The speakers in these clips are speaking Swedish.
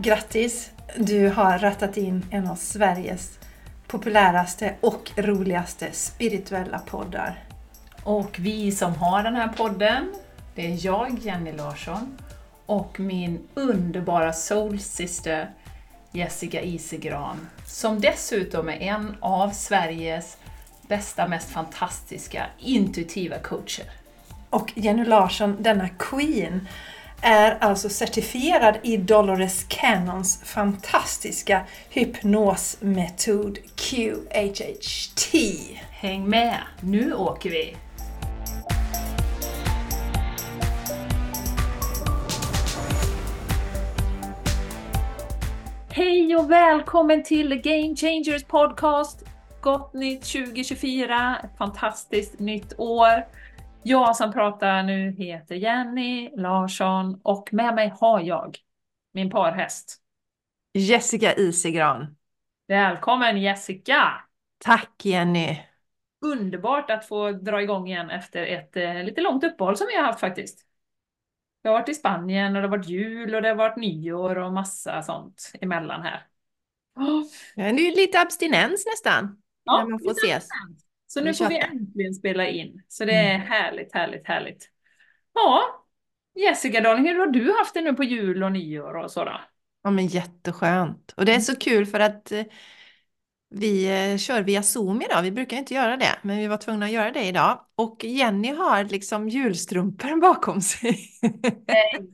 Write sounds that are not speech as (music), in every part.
Grattis! Du har rattat in en av Sveriges populäraste och roligaste spirituella poddar. Och vi som har den här podden, det är jag, Jenny Larsson, och min underbara soulsyster Jessica Isegran, som dessutom är en av Sveriges bästa, mest fantastiska intuitiva coacher. Och Jenny Larsson, denna Queen, är alltså certifierad i Dolores Cannons fantastiska hypnosmetod QHHT. Häng med, nu åker vi! Hej och välkommen till Game Changers Podcast! Gott nytt 2024, ett fantastiskt nytt år. Jag som pratar nu heter Jenny Larsson och med mig har jag min parhäst. Jessica Isegran. Välkommen Jessica! Tack Jenny! Underbart att få dra igång igen efter ett eh, lite långt uppehåll som vi har haft faktiskt. Jag har varit i Spanien och det har varit jul och det har varit nyår och massa sånt emellan här. Oh. Det är lite abstinens nästan. Ja, när man får ses. Så nu får vi äntligen spela in. Så det är mm. härligt, härligt, härligt. Ja, Jessica darling, hur har du haft det nu på jul och nyår och sådär? Ja men jätteskönt. Och det är mm. så kul för att eh, vi eh, kör via Zoom idag. Vi brukar inte göra det, men vi var tvungna att göra det idag. Och Jenny har liksom julstrumpor (laughs) bakom sig. Nej.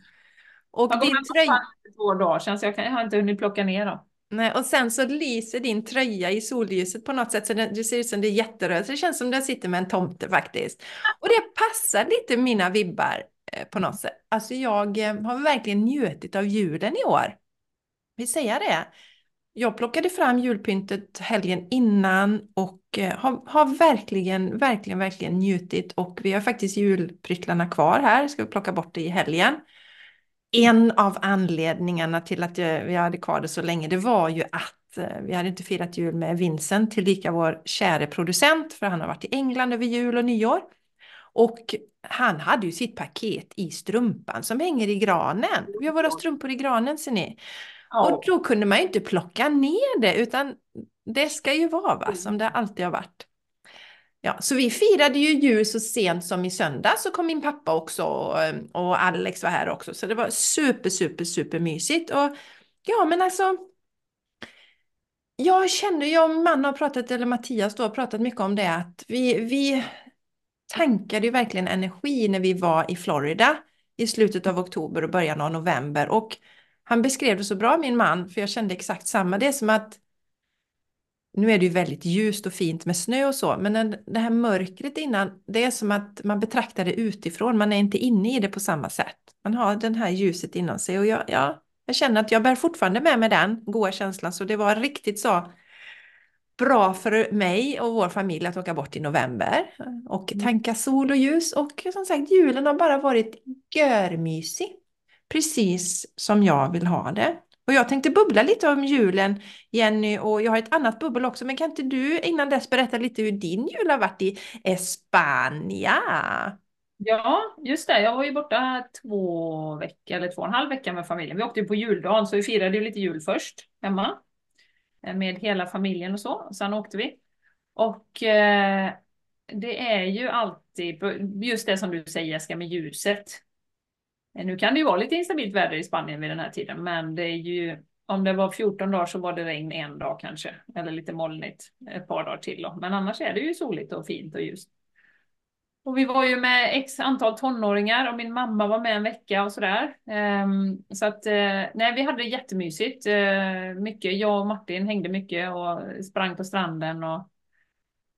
och jag din tröja... två dagar sedan så jag, kan, jag har inte hunnit plocka ner dem. Nej, och sen så lyser din tröja i solljuset på något sätt så det, det ser ut som det är jätteröd, Så det känns som du sitter med en tomte faktiskt. Och det passar lite mina vibbar eh, på något sätt. Alltså jag eh, har verkligen njutit av julen i år. Vi säger det. Jag plockade fram julpyntet helgen innan och eh, har, har, verkligen, verkligen, verkligen njutit. Och vi har faktiskt julpryttlarna kvar här. Ska vi plocka bort det i helgen en av anledningarna till att vi hade kvar det så länge, det var ju att eh, vi hade inte firat jul med Vincent, tillika vår käre producent, för han har varit i England över jul och nyår. Och han hade ju sitt paket i strumpan som hänger i granen. Vi har våra strumpor i granen ser ni. Ja. Och då kunde man ju inte plocka ner det, utan det ska ju vara va, som det alltid har varit. Ja, så vi firade ju jul så sent som i söndag så kom min pappa också och, ehm, och Alex var här också. Så det var super, super, super mysigt. Och ja, men alltså. Jag känner, jag och man har pratat, eller Mattias då har pratat mycket om det, att vi, vi tankade ju verkligen energi när vi var i Florida i slutet av oktober och början av november. Och han beskrev det så bra, min man, för jag kände exakt samma. Det är som att nu är det ju väldigt ljust och fint med snö och så, men det här mörkret innan, det är som att man betraktar det utifrån, man är inte inne i det på samma sätt. Man har det här ljuset inom sig och jag, ja, jag känner att jag bär fortfarande med mig den goda känslan, så det var riktigt så bra för mig och vår familj att åka bort i november och mm. tanka sol och ljus och som sagt julen har bara varit görmysig. Precis som jag vill ha det. Och jag tänkte bubbla lite om julen, Jenny, och jag har ett annat bubbel också. Men kan inte du innan dess berätta lite hur din jul har varit i Espanja? Ja, just det. Jag var ju borta två veckor, eller två och en halv vecka med familjen. Vi åkte ju på juldagen, så vi firade ju lite jul först hemma. Eh, med hela familjen och så. Sen åkte vi. Och eh, det är ju alltid, just det som du säger Jessica, med ljuset. Eh, nu kan det ju vara lite instabilt väder i Spanien vid den här tiden, men det är ju om det var 14 dagar så var det regn en dag kanske, eller lite molnigt ett par dagar till. Då. Men annars är det ju soligt och fint och ljust. Och vi var ju med x antal tonåringar och min mamma var med en vecka och sådär. Um, så att, eh, nej, vi hade det jättemysigt. Eh, mycket, jag och Martin hängde mycket och sprang på stranden och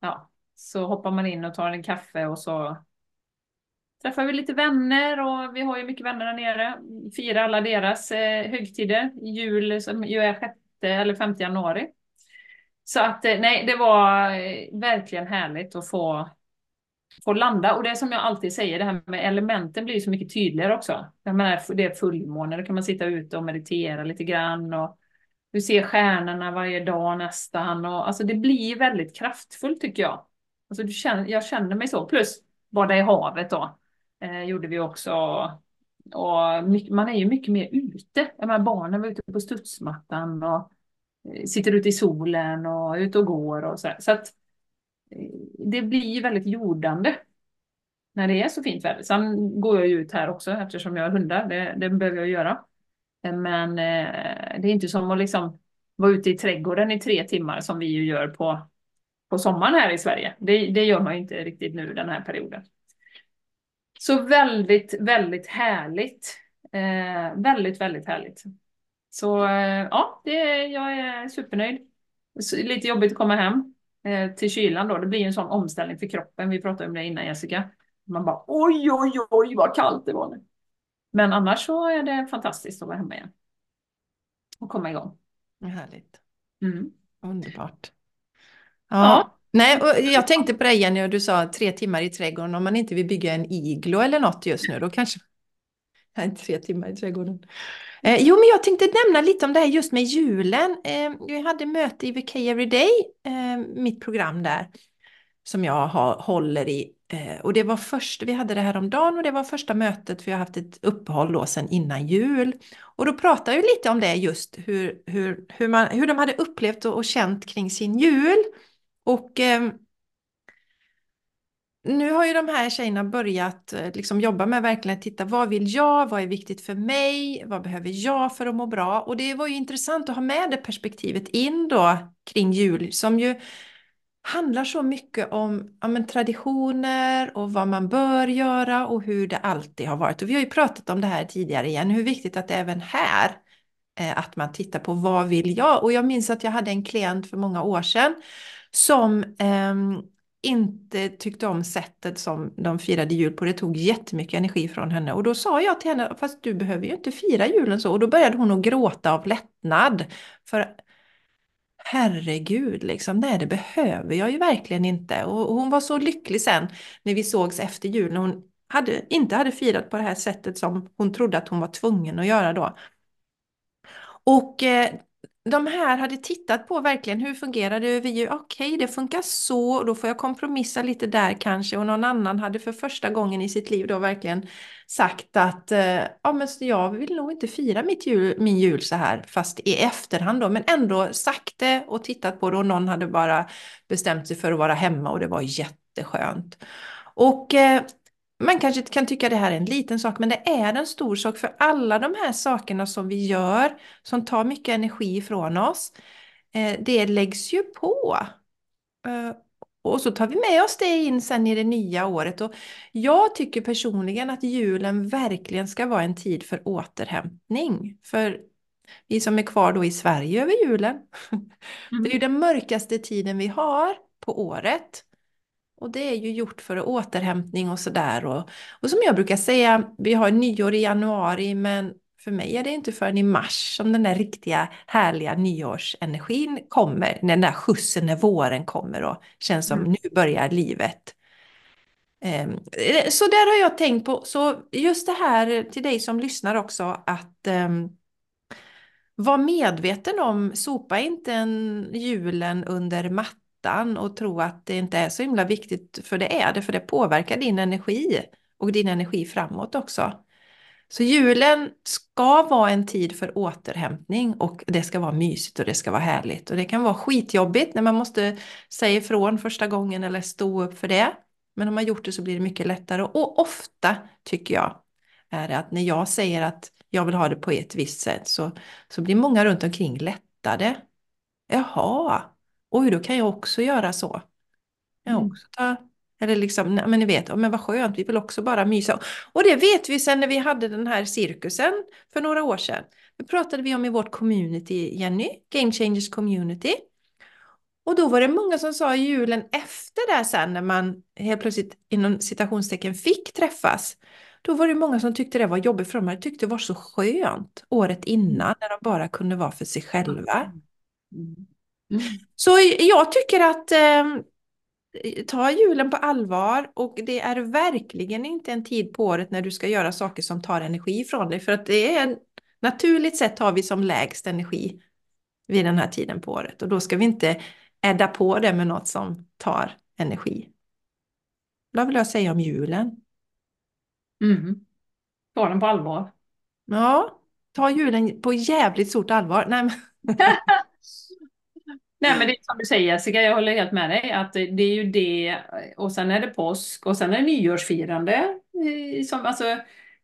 ja, så hoppar man in och tar en kaffe och så träffar vi lite vänner och vi har ju mycket vänner där nere. Firar alla deras eh, högtider. Jul som ju är 6 eller 5 januari. Så att eh, nej, det var eh, verkligen härligt att få, få landa. Och det som jag alltid säger, det här med elementen blir så mycket tydligare också. Jag menar, det är fullmåne, då kan man sitta ute och meditera lite grann. Och du ser stjärnorna varje dag nästan. Och, alltså det blir väldigt kraftfullt tycker jag. Alltså du känner, jag känner mig så. Plus bada i havet då eh, gjorde vi också och mycket, man är ju mycket mer ute. Jag menar, barnen var ute på studsmattan och eh, sitter ute i solen och ute och går och så. Så att eh, det blir ju väldigt jordande när det är så fint väder. Sen går jag ju ut här också eftersom jag har hundar. Det, det behöver jag göra. Eh, men eh, det är inte som att liksom vara ute i trädgården i tre timmar som vi ju gör på, på sommaren här i Sverige. Det, det gör man ju inte riktigt nu den här perioden. Så väldigt, väldigt härligt. Eh, väldigt, väldigt härligt. Så eh, ja, det, jag är supernöjd. Så, lite jobbigt att komma hem eh, till kylan då. Det blir en sån omställning för kroppen. Vi pratade om det innan Jessica. Man bara oj, oj, oj, vad kallt det var nu. Men annars så är det fantastiskt att vara hemma igen. Och komma igång. Härligt. Mm. Underbart. Ja. ja. Nej, och jag tänkte på det Jenny och du sa tre timmar i trädgården. Om man inte vill bygga en iglo eller något just nu, då kanske... (laughs) Nej, tre timmar i trädgården. Eh, jo, men jag tänkte nämna lite om det här just med julen. Eh, vi hade möte i VK Everyday, eh, mitt program där, som jag har, håller i. Eh, och det var först, vi hade det här om dagen och det var första mötet, för jag har haft ett uppehåll då sedan innan jul. Och då pratade vi lite om det just, hur, hur, hur, man, hur de hade upplevt och, och känt kring sin jul. Och eh, nu har ju de här tjejerna börjat eh, liksom jobba med verkligen titta vad vill jag, vad är viktigt för mig, vad behöver jag för att må bra? Och det var ju intressant att ha med det perspektivet in då kring jul som ju handlar så mycket om ja, men, traditioner och vad man bör göra och hur det alltid har varit. Och vi har ju pratat om det här tidigare igen, hur viktigt att det även här eh, att man tittar på vad vill jag? Och jag minns att jag hade en klient för många år sedan som eh, inte tyckte om sättet som de firade jul på. Det tog jättemycket energi från henne. Och då sa jag till henne, fast du behöver ju inte fira julen så. Och då började hon att gråta av lättnad. För herregud, liksom, nej det behöver jag ju verkligen inte. Och hon var så lycklig sen när vi sågs efter jul, när hon hade, inte hade firat på det här sättet som hon trodde att hon var tvungen att göra då. Och eh, de här hade tittat på verkligen hur fungerar det över jul. Okej, okay, det funkar så, då får jag kompromissa lite där kanske. Och någon annan hade för första gången i sitt liv då verkligen sagt att eh, ja, men jag vill nog inte fira mitt jul, min jul så här, fast i efterhand då, men ändå sagt det och tittat på det och någon hade bara bestämt sig för att vara hemma och det var jätteskönt. Och eh, man kanske kan tycka det här är en liten sak, men det är en stor sak för alla de här sakerna som vi gör, som tar mycket energi från oss, eh, det läggs ju på. Eh, och så tar vi med oss det in sen i det nya året. Och jag tycker personligen att julen verkligen ska vara en tid för återhämtning. För vi som är kvar då i Sverige över julen. (laughs) Det är ju den mörkaste tiden vi har på året. Och det är ju gjort för återhämtning och sådär. Och, och som jag brukar säga, vi har nyår i januari men för mig är det inte förrän i mars som den där riktiga härliga nyårsenergin kommer. Den där skjutsen när våren kommer och känns som mm. nu börjar livet. Ehm, så där har jag tänkt på. Så just det här till dig som lyssnar också att um, var medveten om, sopa inte en julen under mattan ytan och tro att det inte är så himla viktigt, för det är det, för det påverkar din energi och din energi framåt också. Så julen ska vara en tid för återhämtning och det ska vara mysigt och det ska vara härligt. Och det kan vara skitjobbigt när man måste säga ifrån första gången eller stå upp för det. Men om man gjort det så blir det mycket lättare. Och ofta tycker jag är det att när jag säger att jag vill ha det på ett visst sätt så, så blir många runt omkring lättade. Jaha, oj då kan jag också göra så. Jag mm. också ta, eller liksom, men ni vet, men vad skönt, vi vill också bara mysa. Och det vet vi sen när vi hade den här cirkusen för några år sedan. Det pratade vi om i vårt community, Jenny, Game Changers Community. Och då var det många som sa julen efter det sen när man helt plötsligt inom citationstecken fick träffas. Då var det många som tyckte det var jobbigt för de tyckte det var så skönt året innan när de bara kunde vara för sig själva. Mm. Mm. Så jag tycker att eh, ta julen på allvar och det är verkligen inte en tid på året när du ska göra saker som tar energi från dig. För att det är naturligt sett har vi som lägst energi vid den här tiden på året. Och då ska vi inte ädda på det med något som tar energi. Vad vill jag säga om julen? Mm. ta den på allvar. Ja, ta julen på jävligt stort allvar. Nej, men... (laughs) Nej men det är som du säger Jessica, jag håller helt med dig att det är ju det och sen är det påsk och sen är det nyårsfirande. eh, Som, alltså,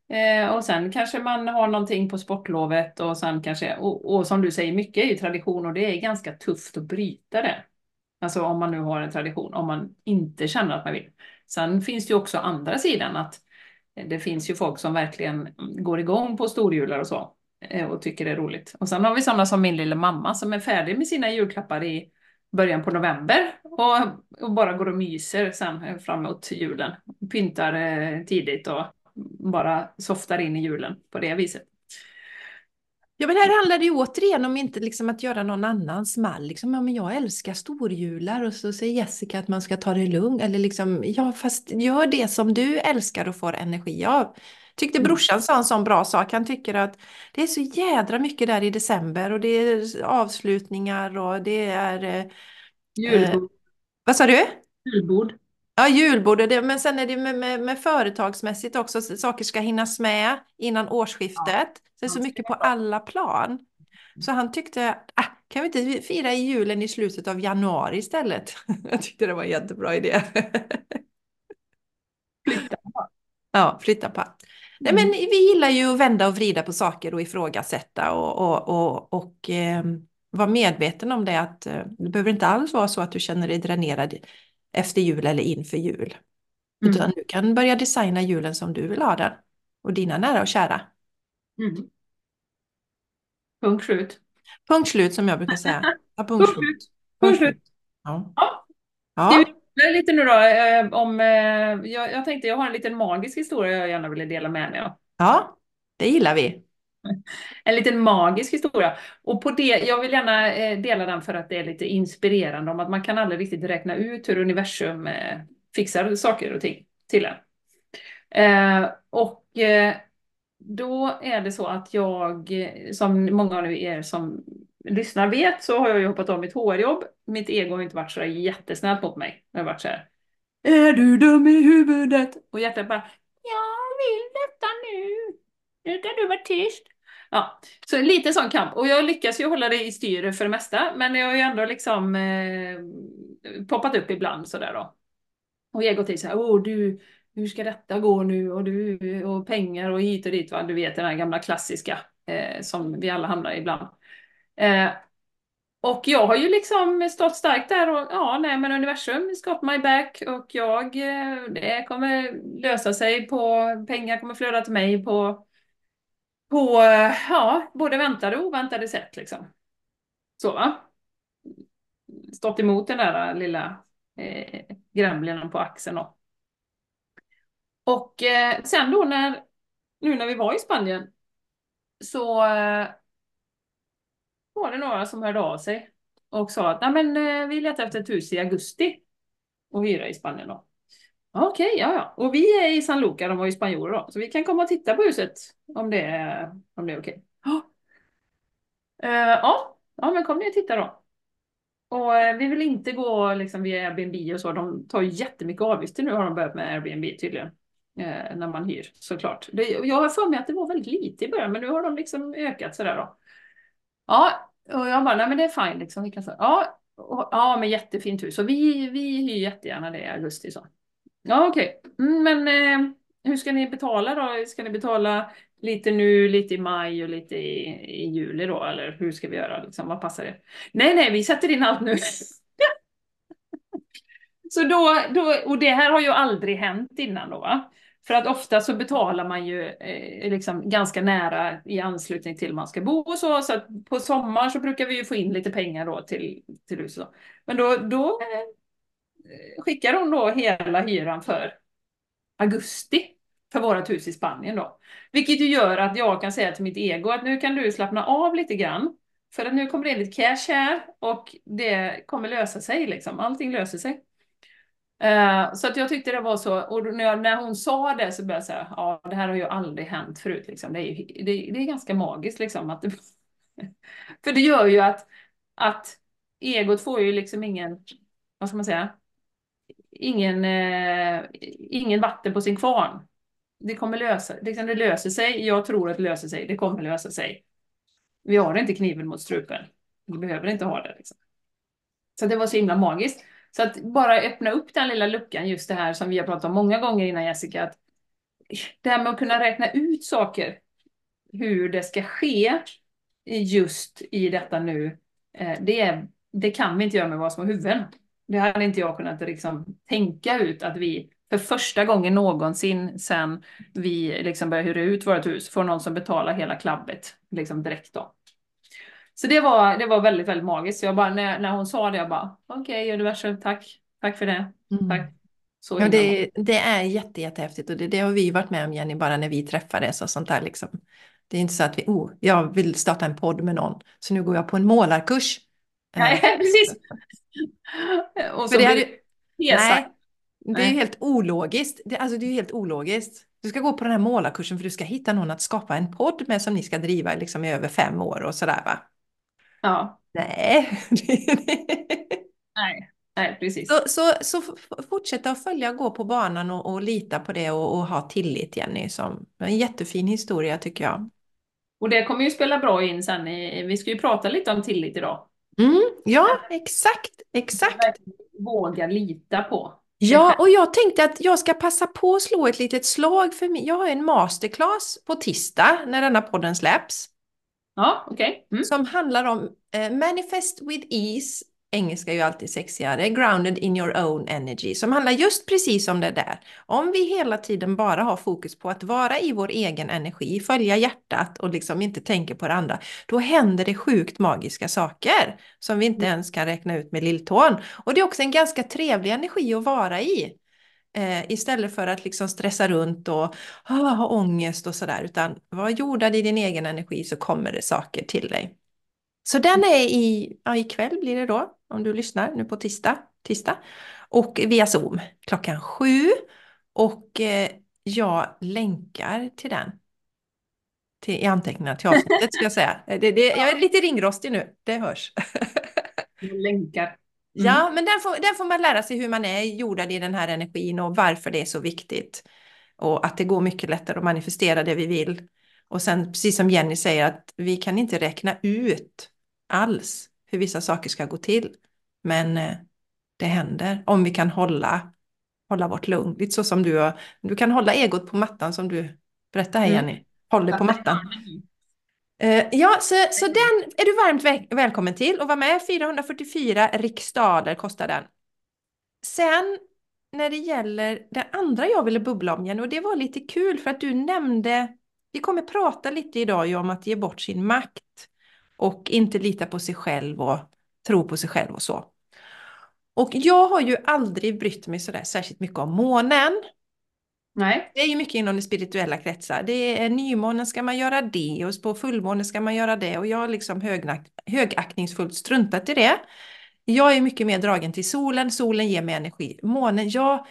eh, och sen kanske man har någonting på sportlovet och sen kanske, och, och som du säger, mycket är ju tradition och det är ganska tufft att bryta det. Alltså om man nu har en tradition, om man inte känner att man vill. Sen finns det ju också andra sidan att det finns ju folk som verkligen går igång på storjular och så Eh, och tycker det är roligt. Och sen har vi sådana som min lilla mamma som är färdig med sina julklappar i början på november och, och bara går och myser sen framåt julen. Pyntar eh, tidigt och bara softar in i julen på det viset. Ja, men här handlar det ju återigen om inte liksom att göra någon annans mall. Liksom, ja, men jag älskar storjular och så säger Jessica att man ska ta det lugnt. Eller liksom, ja, fast gör det som du älskar och får energi av. Tyckte Mm. brorsan sa en sån bra sak. Han tycker att det är så jädra mycket där i december och det är avslutningar och det är... Eh, Julbord. vad sa du? Julbord. Ja, julbord, det, men sen är det med, med, med företagsmässigt också, så saker ska hinnas med innan årsskiftet. Så det är så Ja. mycket på alla plan. Så han tyckte, ah, kan vi inte fira julen i slutet av januari istället? (laughs) Jag tyckte det var en jättebra idé. Flytta. Ja, flytta på. Nej, Mm. men vi gillar ju att vända och vrida på saker och ifrågasätta och, och, och, och eh, vara medveten om det att eh, det behöver inte alls vara så att du känner dig dränerad efter jul eller inför jul. Mm. Utan du kan börja designa julen som du vill ha den. Och dina nära och kära. Mm. Punkt slut. Punkt slut som jag brukar säga. (laughs) Ja, punkt Punkt slut. Punkt slut. Ja. Ja. Ja. Göra lite nu då eh, om, eh, jag, jag tänkte jag har en liten magisk historia jag gärna ville dela med mig av. ja, det gillar vi. (laughs) En liten magisk historia. Och på det, jag vill gärna eh, dela den för att det är lite inspirerande om att man kan aldrig riktigt räkna ut hur universum fixar saker och ting till en. Eh, och eh, då är det så att jag, som många av er som lyssnar vet, så har jag ju hoppat av mitt HR-jobb. Mitt ego har inte varit så där jättesnällt mot mig. Jag har varit så här. Är du dum i huvudet? Och hjärtat bara, jag vill detta nu. Nu kan du vara tyst. Ja, så en liten sån kamp. Och jag lyckas ju hålla det i styr för det mesta, men jag har ju ändå liksom eh, poppat upp ibland sådär då. Och egot är så här, åh du, hur ska detta gå nu? Och, du, och pengar och hit och dit, va? du vet den här gamla klassiska eh, som vi alla hamnar i ibland. Eh, och jag har ju liksom stått starkt där och ja, nej men universum is got my back och jag, eh, det kommer lösa sig på, pengar kommer flöda till mig på, på eh, ja, både väntade och oväntade sätt liksom. Så va? Stått emot den där eh, lilla eh, gremlingen på axeln då. Och eh, sen då när, nu när vi var i Spanien så eh, var det några som hörde av sig och sa att Nej, men, eh, vi letar efter ett hus i augusti och hyra i Spanien då. Okej, ja, ja. Och vi är i San Luca, de var ju spanjorer då, så vi kan komma och titta på huset om det är, om det är okej. Ja. Uh, ja, ja, men kom ner och titta då. Och uh, vi vill inte gå liksom via Airbnb och så, de tar ju jättemycket avgifter nu har de börjat med Airbnb tydligen. Uh, när man hyr såklart. Det, jag har för mig att det var väldigt lite i början, men nu har de liksom ökat sådär då. Ja, och jag bara, nej men det är fine liksom. Vi kan ja, och, ja, men jättefint hus. Så vi, vi hyr jättegärna det i augusti så. Ja, okej. Okay. men eh, hur ska ni betala då? Ska ni betala lite nu, lite i maj och lite i, i juli då? Eller hur ska vi göra? Liksom, vad passar det? Nej, nej, vi sätter in allt nu. (laughs) Så då, då, och det här har ju aldrig hänt innan då va? För att ofta så betalar man ju eh, liksom ganska nära i anslutning till man ska bo och så. Så att på sommaren så brukar vi ju få in lite pengar då till, till huset. Men då, då eh, skickar hon då hela hyran för augusti för vårt hus i Spanien då. Vilket ju gör att jag kan säga till mitt ego att nu kan du slappna av lite grann. För att nu kommer det in lite cash här och det kommer lösa sig liksom. Allting löser sig. Uh, så att jag tyckte det var så, och när, jag, när hon sa det så började jag säga, ja det här har ju aldrig hänt förut liksom. Det är, ju, det, det är ganska magiskt liksom. Att det, (laughs) för det gör ju att, att egot får ju liksom ingen, vad ska man säga, ingen, eh, ingen vatten på sin kvarn. det kommer lösa liksom det löser sig. Jag tror att det löser sig. Det kommer lösa sig. Vi har inte kniven mot strupen. Vi behöver inte ha det. Liksom. Så det var så himla magiskt. Så att bara öppna upp den lilla luckan, just det här som vi har pratat om många gånger innan Jessica, att det här med att kunna räkna ut saker, hur det ska ske just i detta nu, eh, det, är, det kan vi inte göra med våra små huvuden. Det hade inte jag kunnat liksom tänka ut att vi för första gången någonsin sen vi liksom började hyra ut vårt hus får någon som betalar hela klabbet liksom direkt då. Så det var, det var väldigt, väldigt magiskt. Så jag bara, när, när hon sa det, jag bara, okej okay, universum, tack, tack för det. Mm. Tack. Så ja, det, det, är jätte, jättehäftigt och det, det, har vi varit med om Jenny, bara när vi träffades och sånt där liksom. Det är inte så att vi, oh, jag vill starta en podd med någon, så nu går jag på en målarkurs. Nej, (laughs) precis. och så För det, nej, det är ju helt ologiskt. Det, alltså det är helt ologiskt. Du ska gå på den här målarkursen för du ska hitta någon att skapa en podd med som ni ska driva liksom i över fem år och sådär va? Ja. Nej. nej. Nej, precis. Så, så, så fortsätta att följa gå på banan och, och lita på det och, och, ha tillit Jenny. Som en jättefin historia tycker jag. Och det kommer ju spela bra in sen. I, vi ska ju prata lite om tillit idag. Mm, ja, exakt, exakt. Våga lita på. Ja, och jag tänkte att jag ska passa på att slå ett litet slag för mig. Jag har en masterclass på tisdag när denna podden släpps. Ja, okej. Okay. Mm. Som handlar om eh, Manifest with Ease engelska är ju alltid sexigare, grounded in your own energy, som handlar just precis om det där. Om vi hela tiden bara har fokus på att vara i vår egen energi, följa hjärtat och liksom inte tänker på det andra, då händer det sjukt magiska saker som vi inte mm. ens kan räkna ut med lilltån. Och det är också en ganska trevlig energi att vara i. Eh, istället för att liksom stressa runt och ah, ha ångest och sådär, utan var jordad i din egen energi så kommer det saker till dig. Så den är i, ja, ikväll blir det då, om du lyssnar nu på tisdag, tisdag. Och via Zoom klockan sju. Och eh, jag länkar till den. Till, I anteckningarna till avsnittet ska jag säga. Det, det, jag är lite ringrostig nu, det hörs. (laughs) länkar. Mm. Ja, men där får, där får man lära sig hur man är jordad i den här energin och varför det är så viktigt. Och att det går mycket lättare att manifestera det vi vill. Och sen, precis som Jenny säger, att vi kan inte räkna ut alls hur vissa saker ska gå till. Men eh, det händer om vi kan hålla, hålla vårt lugn. Lite så som du, du kan hålla egot på mattan som du berättar här mm. Jenny. Mm. Håll det på mattan. Uh, ja, så, så den är du varmt väl välkommen till och vara med. 444 riksdaler kostar den. Sen när det gäller det andra jag ville bubbla om Jenny, och det var lite kul för att du nämnde, vi kommer prata lite idag ju om att ge bort sin makt och inte lita på sig själv och tro på sig själv och så. Och jag har ju aldrig brytt mig sådär särskilt mycket om månen. Nej. Det är ju mycket inom det spirituella kretsar. Det är nymånen ska man göra det och på fullmånen ska man göra det och jag har liksom högaktningsfullt struntat i det. Jag är mycket mer dragen till solen, solen ger mig energi. Månen, jag,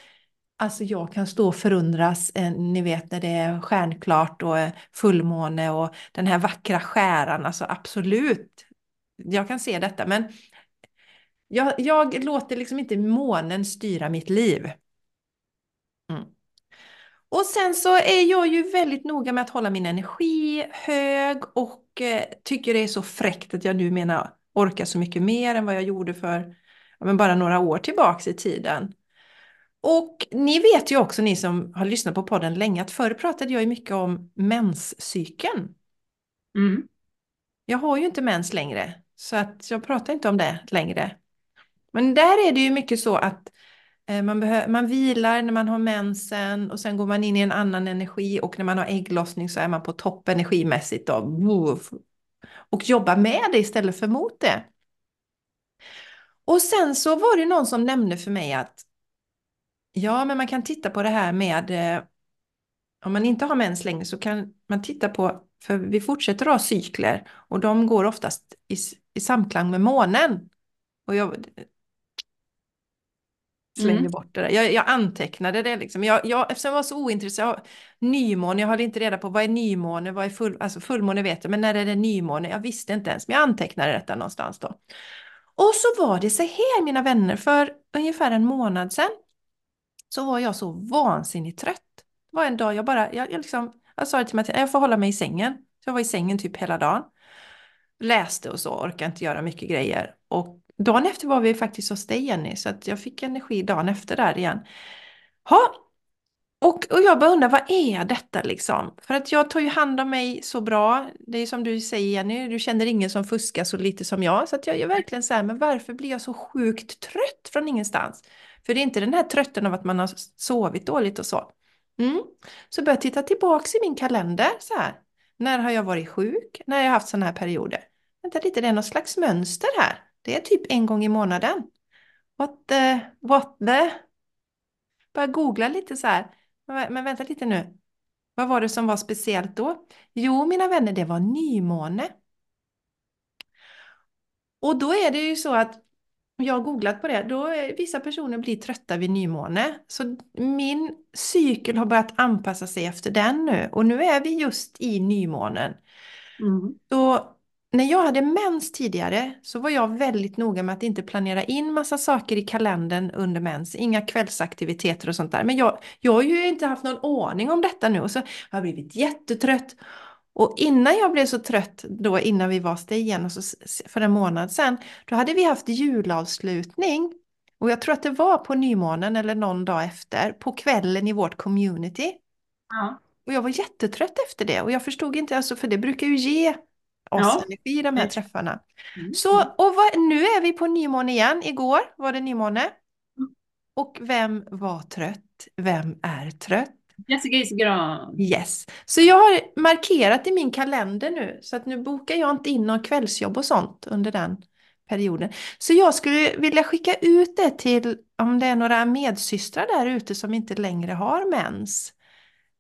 alltså jag kan stå och förundras, eh, ni vet när det är stjärnklart och eh, fullmåne och den här vackra skäran, alltså absolut. Jag kan se detta, men jag, jag låter liksom inte månen styra mitt liv. Mm. Och sen så är jag ju väldigt noga med att hålla min energi hög och eh, tycker det är så fräckt att jag nu menar orkar så mycket mer än vad jag gjorde för ja, men bara några år tillbaks i tiden. Och ni vet ju också, ni som har lyssnat på podden länge, att förr pratade jag ju mycket om menscykeln. Mm. Jag har ju inte mens längre, så att jag pratar inte om det längre. Men där är det ju mycket så att Eh, man, man vilar när man har mensen och sen går man in i en annan energi och när man har ägglossning så är man på topp energimässigt då. Och jobbar med det istället för mot det. Och sen så var det någon som nämnde för mig att ja, men man kan titta på det här med eh, om man inte har mens längre så kan man titta på, för vi fortsätter ha cykler och de går oftast i, i samklang med månen. Och jag, slängde mm. bort det där. Jag, jag antecknade det liksom. Jag, jag, eftersom jag var så ointresserad av nymåne, jag hade inte reda på vad är nymåne, vad är full, alltså fullmåne vet jag, men när är det nymåne? Jag visste inte ens, men jag antecknade detta någonstans då. Och så var det så här mina vänner, för ungefär en månad sedan så var jag så vansinnigt trött. Det var en dag jag bara, jag, jag, liksom, jag sa till mig att jag får hålla mig i sängen. Så jag var i sängen typ hela dagen. Läste och så, orkade inte göra mycket grejer. Och dagen efter var vi faktiskt hos dig Jenny, så att jag fick energi dagen efter där igen. Ha, och, och jag bara undrar, vad är detta liksom? För att jag tar ju hand om mig så bra. Det är som du säger Jenny, du känner ingen som fuskar så lite som jag. Så att jag är verkligen så här, men varför blir jag så sjukt trött från ingenstans? För det är inte den här trötten av att man har sovit dåligt och så. Mm. Så börjar jag titta tillbaks i min kalender så här. När har jag varit sjuk? När har jag haft sådana här perioder? Vänta lite, det är något slags mönster här. Det är typ en gång i månaden. What the, what the? Bara googla lite så här. Men vänta lite nu. Vad var det som var speciellt då? Jo, mina vänner, det var nymåne. Och då är det ju så att jag har googlat på det, då är, vissa personer blir trötta vid nymåne. Så min cykel har börjat anpassa sig efter den nu. Och nu är vi just i nymånen. Mm. Så när jag hade mens tidigare så var jag väldigt noga med att inte planera in massa saker i kalendern under mens. Inga kvällsaktiviteter och sånt där. Men jag, jag har ju inte haft någon aning om detta nu och så har jag blivit jättetrött. Och innan jag blev så trött då innan vi var dig igen och så, för en månad sedan, då hade vi haft julavslutning. Och jag tror att det var på nymånen eller någon dag efter, på kvällen i vårt community. Ja. Och jag var jättetrött efter det och jag förstod inte, alltså, för det brukar ju ge oss ja. energi i de här träffarna. Mm. Så, och vad, nu är vi på nymåne igen. Igår var det nymåne. Mm. Och vem var trött? Vem är trött? Jessica Isigran. Yes. Så jag har markerat i min kalender nu. Så att nu bokar jag inte in någon kvällsjobb och sånt under den perioden. Så jag skulle vilja skicka ut det till om det är några medsystrar där ute som inte längre har mens.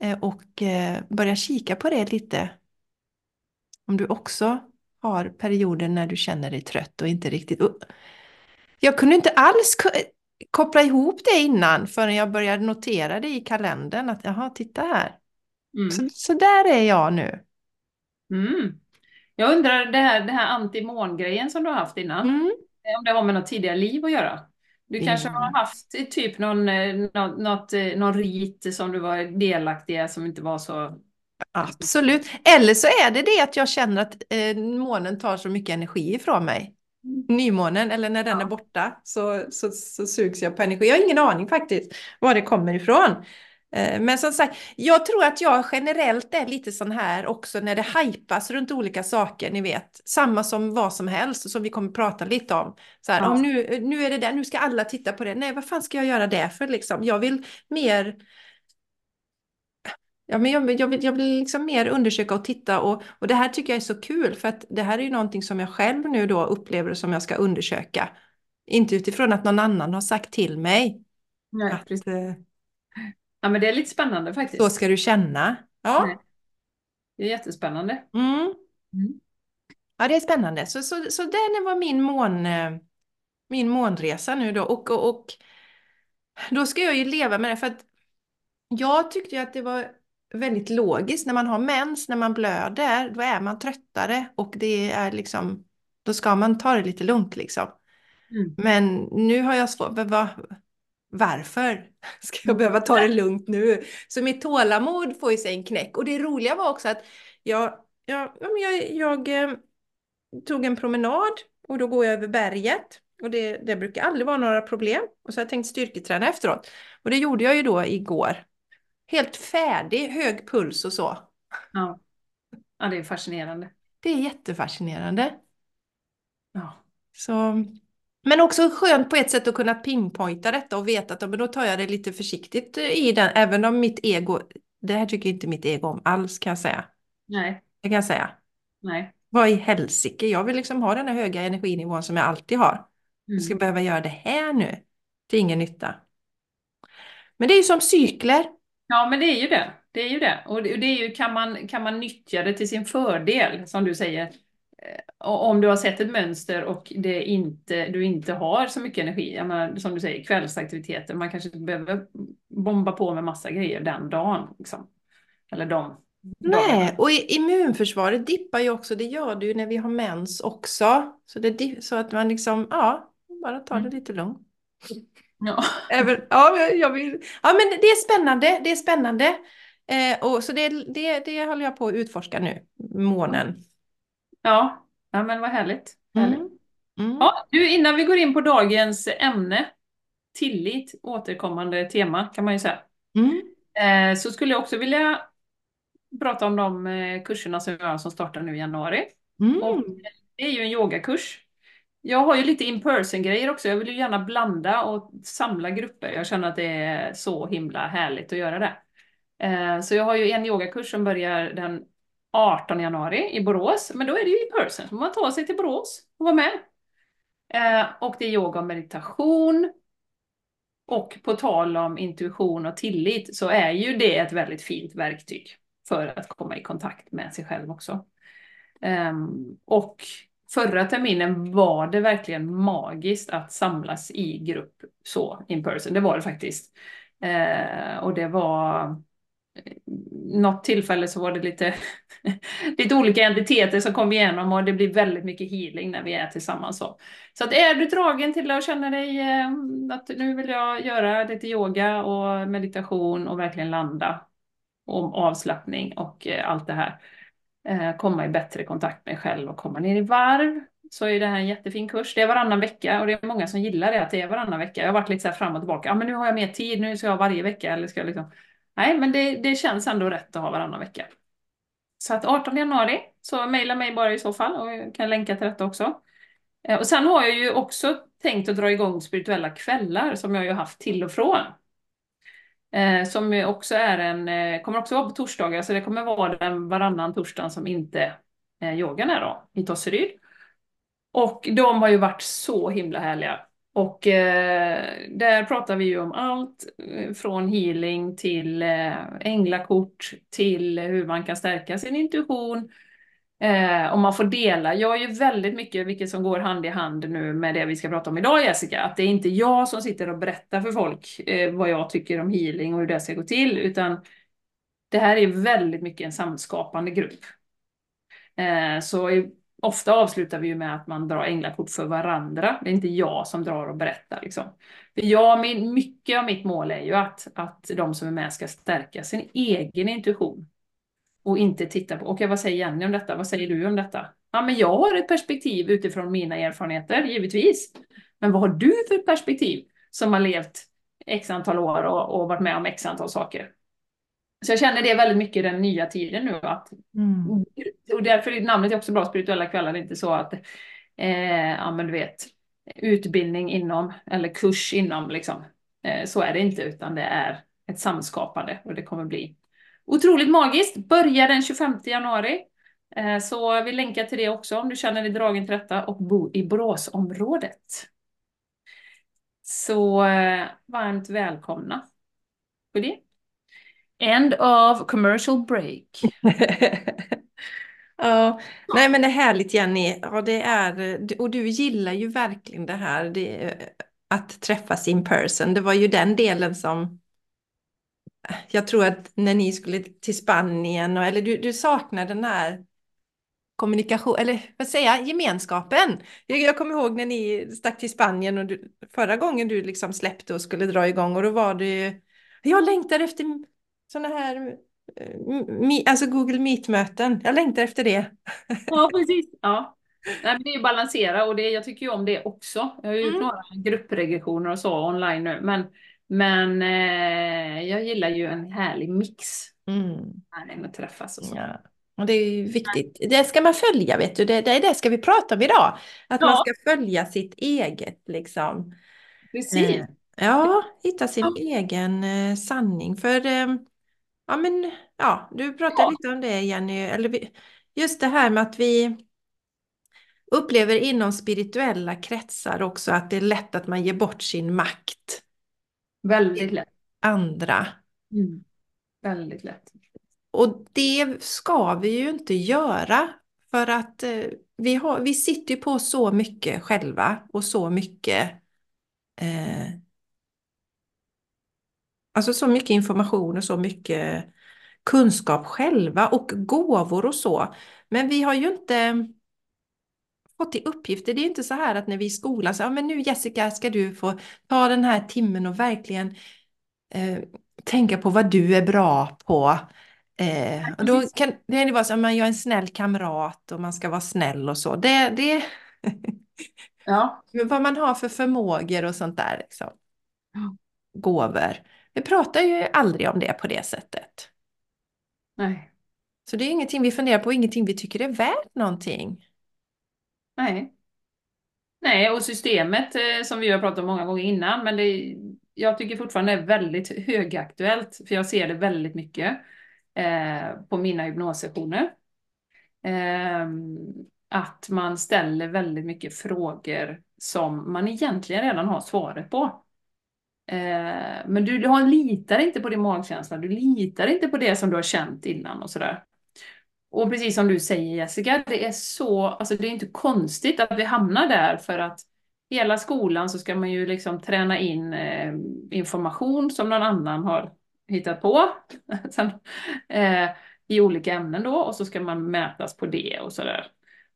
Eh, och eh, börja kika på det lite. Om du också har perioder när du känner dig trött och inte riktigt... Jag kunde inte alls koppla ihop det innan förrän jag började notera det i kalendern att jaha, titta här. Mm. Så, så där är jag nu. Mm. Jag undrar det här, det här antimon-grejen som du har haft innan. Mm. Om det har med något tidigare liv att göra. Du kanske har haft typ någon, eh, något, något, eh, någon rit som du var delaktig i som inte var så... Absolut. Eller så är det det att jag känner att eh, månen tar så mycket energi ifrån mig nymånen eller när den ja. är borta så, så, så sugs jag på energi. Jag har ingen aning faktiskt var det kommer ifrån. Eh, men som sagt, jag tror att jag generellt är lite sån här också när det hypas runt olika saker, ni vet. Samma som vad som helst, som vi kommer prata lite om. Så här, ja. om nu, nu är det där, nu ska alla titta på det. Nej, vad fan ska jag göra det för liksom? Jag vill mer Ja, men jag, jag, vill, jag vill liksom mer undersöka och titta och, och det här tycker jag är så kul för att det här är ju någonting som jag själv nu då upplever som jag ska undersöka. Inte utifrån att någon annan har sagt till mig. Nej, att, precis. Eh, ja, men det är lite spännande faktiskt. Så ska du känna. Ja. Nej. Det är jättespännande. Mm. Mm. Ja, det är spännande. Så, så, så den var min, mån, eh, min månresa nu då. Och, och, och då ska jag ju leva med det för att jag tyckte ju att det var väldigt logiskt. När man har mens, när man blöder, då är man tröttare och det är liksom, då ska man ta det lite lugnt liksom. Mm. Men nu har jag svårt, va, varför (laughs) ska jag behöva ta det (laughs) lugnt nu? Så mitt tålamod får ju sig en knäck. Och det roliga var också att jag, jag, jag, jag eh, tog en promenad och då går jag över berget. Och det, det brukar aldrig vara några problem. Och så har jag tänkt styrketräna efteråt. Och det gjorde jag ju då igår helt färdig, hög puls och så. Ja, ja det är fascinerande. Det är jättefascinerande. Ja. Så, men också skönt på ett sätt att kunna pinpointa detta och veta att men då tar jag det lite försiktigt i den, även om mitt ego, det här tycker inte mitt ego om alls kan jag säga. Nej. Det kan jag säga. Nej. Vad i helsike, jag vill liksom ha den här höga energinivån som jag alltid har. Mm. Jag ska behöva göra det här nu till ingen nytta. Men det är ju som cykler. Ja, men det är ju det. Det är ju det. Och det är ju, kan man, kan man nyttja det till sin fördel, som du säger. Eh, om du har sett ett mönster och det inte, du inte har så mycket energi, menar, som du säger, kvällsaktiviteter, man kanske inte behöver bomba på med massa grejer den dagen. Liksom. Eller de Nej, och immunförsvaret dippar ju också, det gör det ju när vi har mens också. Så, det, så att man liksom, ja, bara tar det mm. lite lugnt. Ja. (laughs) Även, ja, jag vill, ja, men det är spännande. Det är spännande. Eh, och, så det, det, det håller jag på att utforska nu, månen. Ja, ja men vad härligt. härligt. Mm. Mm. Ja, du, innan vi går in på dagens ämne, tillit, återkommande tema kan man ju säga. Mm. Eh, så skulle jag också vilja prata om de eh, kurserna som jag har som startar nu i januari. Mm. Och det är ju en yogakurs. Jag har ju lite in-person grejer också. Jag vill ju gärna blanda och samla grupper. Jag känner att det är så himla härligt att göra det. Eh, så jag har ju en yogakurs som börjar den 18 januari i Borås. Men då är det ju in person. Så man tar sig till Borås och vara med. Eh, och det är yoga och meditation. Och på tal om intuition och tillit så är ju det ett väldigt fint verktyg för att komma i kontakt med sig själv också. Ehm, och förra terminen var det verkligen magiskt att samlas i grupp så in person. Det var det faktiskt. Eh, och det var eh, något tillfälle så var det lite, (laughs) lite olika entiteter som kom igenom och det blir väldigt mycket healing när vi är tillsammans. Så, så att är du dragen till att känna dig eh, att nu vill jag göra lite yoga och meditation och verkligen landa om avslappning och eh, allt det här. Eh, komma i bättre kontakt med själv och komma ner i varv. Så är det här en jättefin kurs. Det är varannan vecka och det är många som gillar det att det är varannan vecka. Jag har varit lite så här fram och tillbaka. Ja, men nu har jag mer tid. Nu ska jag varje vecka eller ska jag liksom Nej, men det, det känns ändå rätt att ha varannan vecka. Så att 18 januari, så mejla mig bara i så fall och jag kan länka till detta också. Eh, och sen har jag ju också tänkt att dra igång spirituella kvällar som jag ju haft till och från. Eh, Som också är en, eh, kommer också vara på torsdagar, så det kommer vara den varannan torsdag som inte eh, yogan är då, i Tosseryd. Och de har ju varit så himla härliga. Och eh, där pratar vi ju om allt eh, från healing till eh, änglakort till hur man kan stärka sin intuition. Eh, och man får dela. Jag är ju väldigt mycket, vilket som går hand i hand nu med det vi ska prata om idag Jessica, att det är inte jag som sitter och berättar för folk eh, vad jag tycker om healing och hur det ska gå till, utan det här är väldigt mycket en samskapande grupp. Eh, så i, ofta avslutar vi ju med att man drar änglakort för varandra. Det är inte jag som drar och berättar. Liksom. För jag, min, mycket av mitt mål är ju att, att de som är med ska stärka sin egen intuition. Och inte titta på, okej vad säger Jenny om detta? Vad säger du om detta? Ja, men jag har ett perspektiv utifrån mina erfarenheter, givetvis. Men vad har du för perspektiv som har levt x antal år och, och varit med om x antal saker? Så jag känner det väldigt mycket i den nya tiden nu. Att, Mm. och därför är namnet också bra, spirituella kvällar. Det är inte så att, eh, ja men du vet, utbildning inom, eller kurs inom liksom. Eh, så är det inte, utan det är ett samskapande och det kommer bli otroligt magiskt. Börjar den 25 januari. Eh, så vi länkar till det också om du känner dig dragen till detta och bor i Boråsområdet. Så eh, varmt välkomna på det. End of commercial break. (laughs) Ja, nej men det är härligt Jenny. Ja, det är, och du gillar ju verkligen det här, det, att träffas in person. Det var ju den delen som jag tror att när ni skulle till Spanien, och, eller du, du saknar den här kommunikation, eller vad säger jag, gemenskapen. Jag, jag kommer ihåg när ni stack till Spanien och du, förra gången du liksom släppte och skulle dra igång och då var det ju, jag längtar efter sådana här eh, alltså Google Meet-möten. Jag längtar efter det. Ja, precis. Ja. Nej, men det är ju balansera och det, jag tycker ju om det också. Jag har ju Mm. några gruppregressioner och så online nu, men, men eh, jag gillar ju en härlig mix. Mm. Att träffas och så. Ja. Och det är ju viktigt. Det ska man följa, vet du. Det, det är det ska vi prata om idag. Att man Ja. ska följa sitt eget, liksom. Precis. Eh, Ja, hitta sin Ja. egen eh, sanning. För, eh, ja men, ja, du pratade Ja. lite om det Jenny, eller vi, just det här med att vi upplever inom spirituella kretsar också att det är lätt att man ger bort sin makt Väldigt lätt. andra. Mm. Väldigt lätt. Och det ska vi ju inte göra för att eh, vi, har, vi sitter ju på så mycket själva och så mycket eh, alltså så mycket information och så mycket kunskap själva och gåvor och så. Men vi har ju inte fått i uppgifter. Det är inte så här att när vi är i skolan så, ja men nu Jessica ska du få ta den här timmen och verkligen eh, tänka på vad du är bra på. Eh, och då kan det vara så att man gör en snäll kamrat och man ska vara snäll och så. Det, det (laughs) Ja. vad man har för förmågor och sånt där. Liksom. Gåvor. Vi pratar ju aldrig om det på det sättet. Nej. Så det är ingenting vi funderar på, ingenting vi tycker är värt någonting. Nej. Nej, och systemet eh, som vi har pratat om många gånger innan, men det, jag tycker fortfarande är väldigt högaktuellt, för jag ser det väldigt mycket eh, på mina hypnossessioner. Eh, att man ställer väldigt mycket frågor som man egentligen redan har svaret på. Eh, men du, du har, litar inte på din magkänsla, du litar inte på det som du har känt innan och sådär. Och precis som du säger Jessica, det är så, alltså det är inte konstigt att vi hamnar där för att hela skolan så ska man ju liksom träna in eh, information som någon annan har hittat på (laughs) Sen, eh, i olika ämnen då och så ska man mätas på det och sådär.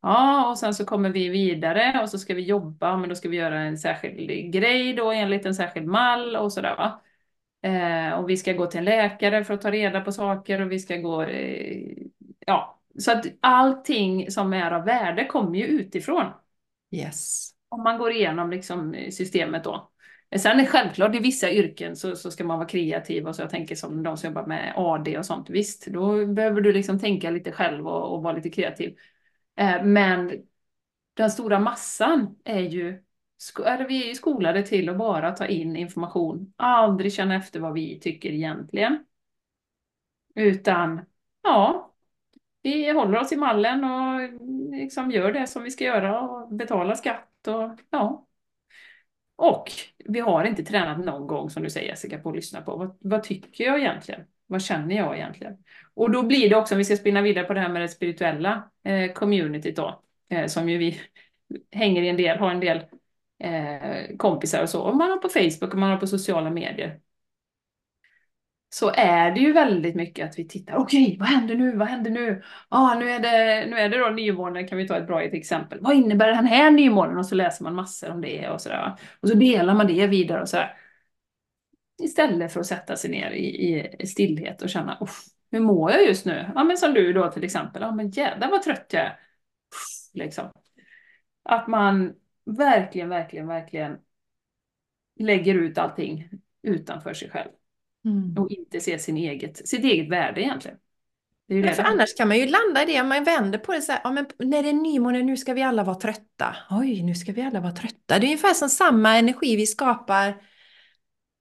Ja, och sen så kommer vi vidare och så ska vi jobba, men då ska vi göra en särskild grej då enligt en särskild mall och sådär va. Eh, och vi ska gå till en läkare för att ta reda på saker och vi ska gå, eh, ja, så att allting som är av värde kommer ju utifrån. Yes. Om man går igenom liksom systemet då. Sen är självklart i vissa yrken så, så ska man vara kreativ och så jag tänker som de som jobbar med AD och sånt. Visst, då behöver du liksom tänka lite själv och, och vara lite kreativ. Eh, men den stora massan är ju, är vi är ju skolade till att bara ta in information, aldrig känna efter vad vi tycker egentligen. Utan, ja, vi håller oss i mallen och liksom gör det som vi ska göra och betalar skatt och ja. Och vi har inte tränat någon gång, som du säger Jessica, på att lyssna på vad, vad tycker jag egentligen? Vad känner jag egentligen? Och då blir det också, om vi ska spinna vidare på det här med det spirituella eh, communityt då, eh, som ju vi hänger i en del, har en del eh, kompisar och så, och man har på Facebook och man har på sociala medier. Så är det ju väldigt mycket att vi tittar, okej, okay, vad händer nu, vad händer nu? Ja, ah, nu är det, nu är det då nymånen, kan vi ta ett bra exempel. Vad innebär den här nymånen? Och så läser man massor om det och sådär. Och så delar man det vidare och sådär. Istället för att sätta sig ner i, i stillhet och känna, hur mår jag just nu? Ja, men som du då till exempel, ja men jädrar vad trött jag är. Liksom. Att man verkligen, verkligen, verkligen lägger ut allting utanför sig själv. Mm. Och inte ser sin eget, sitt eget värde egentligen. Det är det för annars kan man ju landa i det, man vänder på det så här, ja, men när det är nymåne, nu ska vi alla vara trötta. Oj, nu ska vi alla vara trötta. Det är ungefär som samma energi vi skapar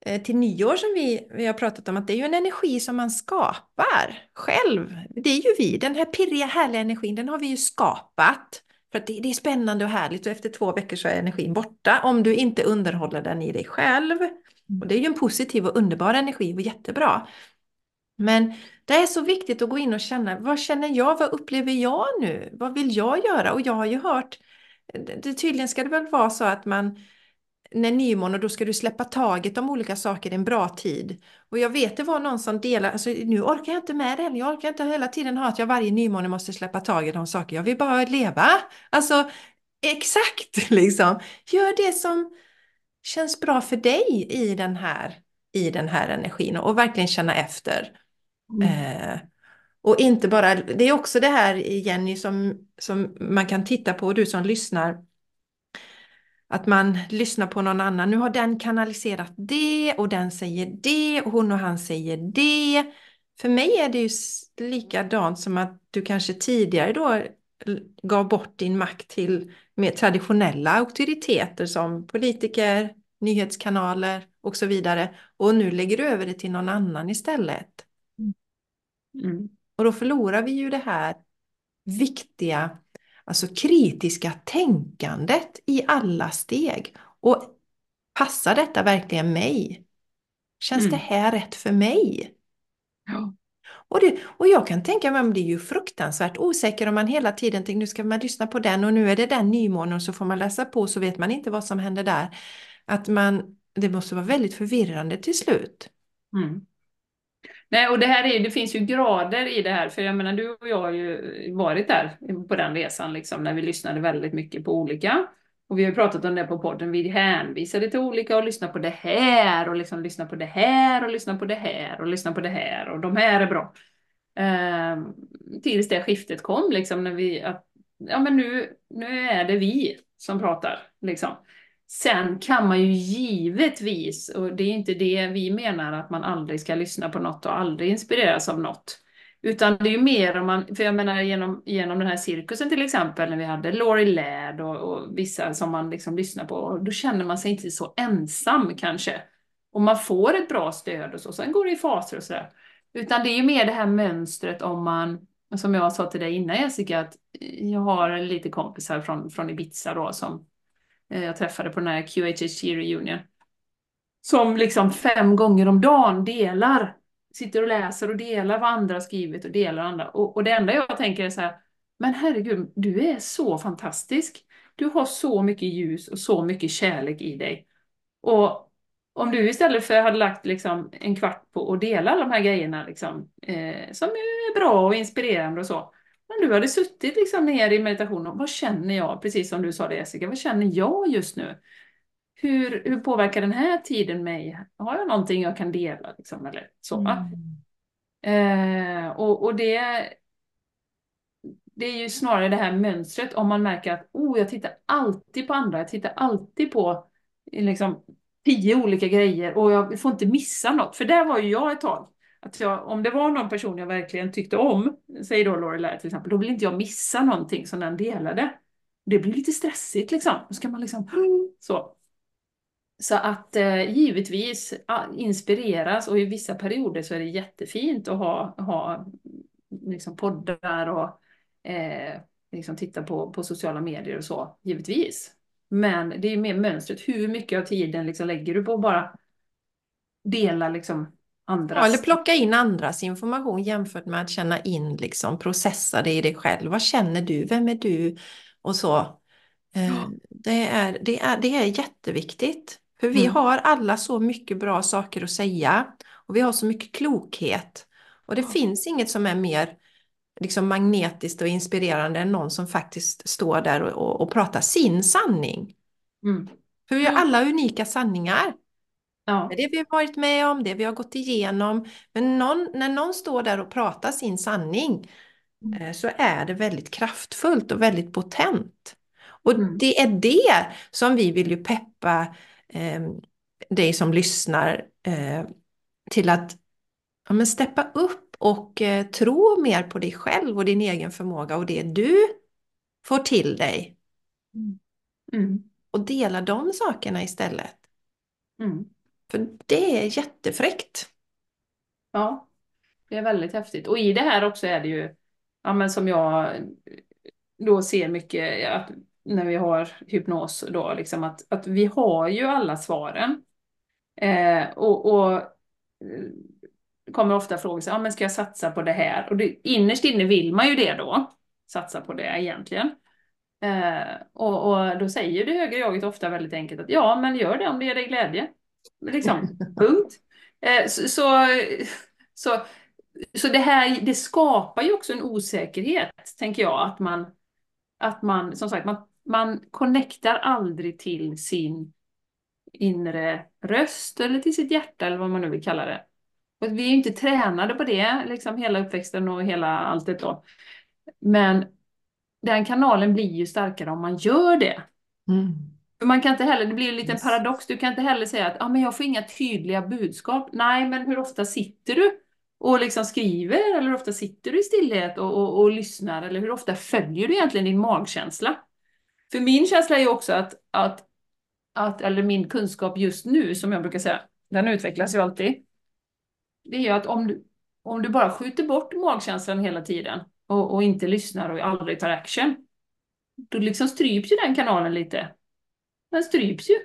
eh, till nyår som vi, vi har pratat om, att det är ju en energi som man skapar själv. Det är ju vi, den här pirriga härliga energin, den har vi ju skapat. För att det, det är spännande och härligt och efter två veckor så är energin borta om du inte underhåller den i dig själv. Och det är ju en positiv och underbar energi och jättebra. Men det är så viktigt att gå in och känna, vad känner jag, vad upplever jag nu, vad vill jag göra? Och jag har ju hört, det, tydligen ska det väl vara så att man, när nymåne, då ska du släppa taget om olika saker i en bra tid. Och jag vet det var någon som delade, alltså nu orkar jag inte med det heller, jag orkar inte hela tiden ha att jag varje nymåne måste släppa taget om saker, jag vill bara leva. Alltså exakt (laughs) liksom, gör det som känns bra för dig i den här, i den här energin och verkligen känna efter. Mm. Eh, och inte bara, det är också det här Jenny som, som man kan titta på, du som lyssnar, att man lyssnar på någon annan. Nu har den kanaliserat det och den säger det och hon och han säger det. För mig är det ju likadant som att du kanske tidigare då gav bort din makt till mer traditionella auktoriteter som politiker, nyhetskanaler och så vidare. Och nu lägger du över det till någon annan istället. Mm. Och då förlorar vi ju det här viktiga, alltså kritiska tänkandet i alla steg. Och passar detta verkligen mig? Känns mm. det här rätt för mig? Ja. Och, det, och jag kan tänka mig att det är ju fruktansvärt osäker om man hela tiden tänker nu ska man lyssna på den och nu är det den nymånen och så får man läsa på så vet man inte vad som händer där. Att man, det måste vara väldigt förvirrande till slut. Mm. Nej, och det här är, det finns ju grader i det här, för jag menar du och jag har ju varit där på den resan liksom, när vi lyssnade väldigt mycket på olika och vi har pratat om det på podden, vi hänvisade till olika och lyssna på det här och liksom lyssna på det här och lyssna på det här och lyssna på det här och de här är bra. Eh, tills det skiftet kom liksom när vi, att, ja men nu, nu är det vi som pratar liksom. Sen kan man ju givetvis, och det är inte det vi menar att man aldrig ska lyssna på något och aldrig inspireras av något. Utan det är ju mer om man, för jag menar genom, genom den här cirkusen till exempel, när vi hade Laurie Ladd och, och vissa som man liksom lyssnar på, då känner man sig inte så ensam kanske. Och man får ett bra stöd och så, sen går det i faser och sådär. Utan det är ju mer det här mönstret om man, som jag sa till dig innan Jessica, att jag har lite kompisar från, från Ibiza då som eh, jag träffade på den här QHHG reunion. Som liksom fem gånger om dagen delar sitter och läser och delar vad andra har skrivit och delar andra. Och, och det enda jag tänker är så här, men herregud, du är så fantastisk. Du har så mycket ljus och så mycket kärlek i dig. Och om du istället för hade lagt liksom en kvart på att dela alla de här grejerna liksom, eh, som är bra och inspirerande och så. Men du hade suttit liksom ner i meditation och vad känner jag, precis som du sa det Jessica, vad känner jag just nu? Hur, hur påverkar den här tiden mig? Har jag någonting jag kan dela? Liksom, eller så. Mm. Eh, och, och det, det är ju snarare det här mönstret om man märker att oh, jag tittar alltid på andra, jag tittar alltid på liksom, tio olika grejer och jag får inte missa något. För där var ju jag ett tag. Att jag, om det var någon person jag verkligen tyckte om, säg då Lorelai till exempel, då vill inte jag missa någonting som den delade. Det blir lite stressigt liksom. Då ska man liksom (gasps) så. Så att eh, givetvis inspireras och i vissa perioder så är det jättefint att ha, ha liksom poddar och eh, liksom titta på, på sociala medier och så, givetvis. Men det är mer mönstret, hur mycket av tiden liksom lägger du på att bara dela liksom andras... Ja, eller plocka in andras information jämfört med att känna in, liksom processa det i dig själv. Vad känner du? Vem är du? Och så. Eh, ja. Det, är, det, är, det är jätteviktigt. För vi mm. har alla så mycket bra saker att säga och vi har så mycket klokhet. Och det ja. finns inget som är mer liksom magnetiskt och inspirerande än någon som faktiskt står där och, och, och pratar sin sanning. Mm. För vi har alla unika sanningar. Ja. Det vi har varit med om, det vi har gått igenom. Men någon, när någon står där och pratar sin sanning mm. eh, så är det väldigt kraftfullt och väldigt potent. Och mm. det är det som vi vill ju peppa eh, dig som lyssnar eh, till att ja, men steppa upp och eh, tro mer på dig själv och din egen förmåga och det du får till dig. Mm. Mm. Och dela de sakerna istället. Mm. För det är jättefräckt. Ja, det är väldigt häftigt. Och i det här också är det ju, ja men som jag då ser mycket, att när vi har hypnos då, liksom att, att vi har ju alla svaren. Eh, och, och eh, kommer ofta frågor så ah, men ska jag satsa på det här? Och det, innerst inne vill man ju det då, satsa på det egentligen. Eh, och, och då säger det högre jaget ofta väldigt enkelt att ja, men gör det om det ger dig glädje. Liksom, (laughs) punkt. Eh, så, så, så, så det här, det skapar ju också en osäkerhet, tänker jag, att man, att man, som sagt, man man connectar aldrig till sin inre röst eller till sitt hjärta eller vad man nu vill kalla det. Och vi är inte tränade på det, liksom hela uppväxten och hela allt det då. Men den kanalen blir ju starkare om man gör det. Mm. För man kan inte heller, det blir en liten yes. paradox, du kan inte heller säga att ah, men jag får inga tydliga budskap. Nej, men hur ofta sitter du och liksom skriver eller hur ofta sitter du i stillhet och, och, och lyssnar eller hur ofta följer du egentligen din magkänsla? För min känsla är ju också att, att, att, eller min kunskap just nu, som jag brukar säga, den utvecklas ju alltid. Det är ju att om du, om du bara skjuter bort magkänslan hela tiden och, och inte lyssnar och aldrig tar action, då liksom stryps ju den kanalen lite. Den stryps ju.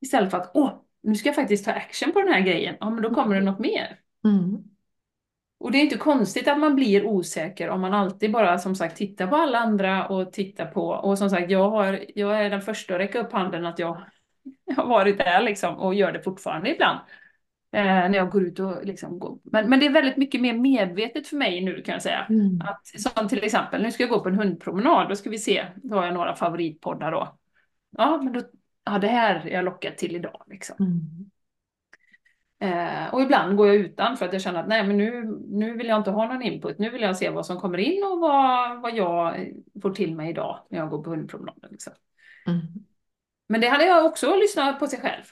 Istället för att, åh, nu ska jag faktiskt ta action på den här grejen. Ja, men då kommer det något mer. Mm. Och det är inte konstigt att man blir osäker om man alltid bara som sagt tittar på alla andra och tittar på, och som sagt jag, har, jag är den första att räcka upp handen att jag, jag (laughs) har varit där liksom och gör det fortfarande ibland. Eh, när jag går ut och liksom går. Men, men det är väldigt mycket mer medvetet för mig nu kan jag säga. Mm. Att, som till exempel, nu ska jag gå på en hundpromenad, då ska vi se, då har jag några favoritpoddar då. ja, men då, ja, det här är jag lockad till idag. Liksom. Mm. Eh, och ibland går jag utan för att jag känner att nej, men nu, nu vill jag inte ha någon input. Nu vill jag se vad som kommer in och vad, vad jag får till mig idag när jag går på hundpromenaden. Liksom. Mm. Men det hade jag också lyssnat på sig själv.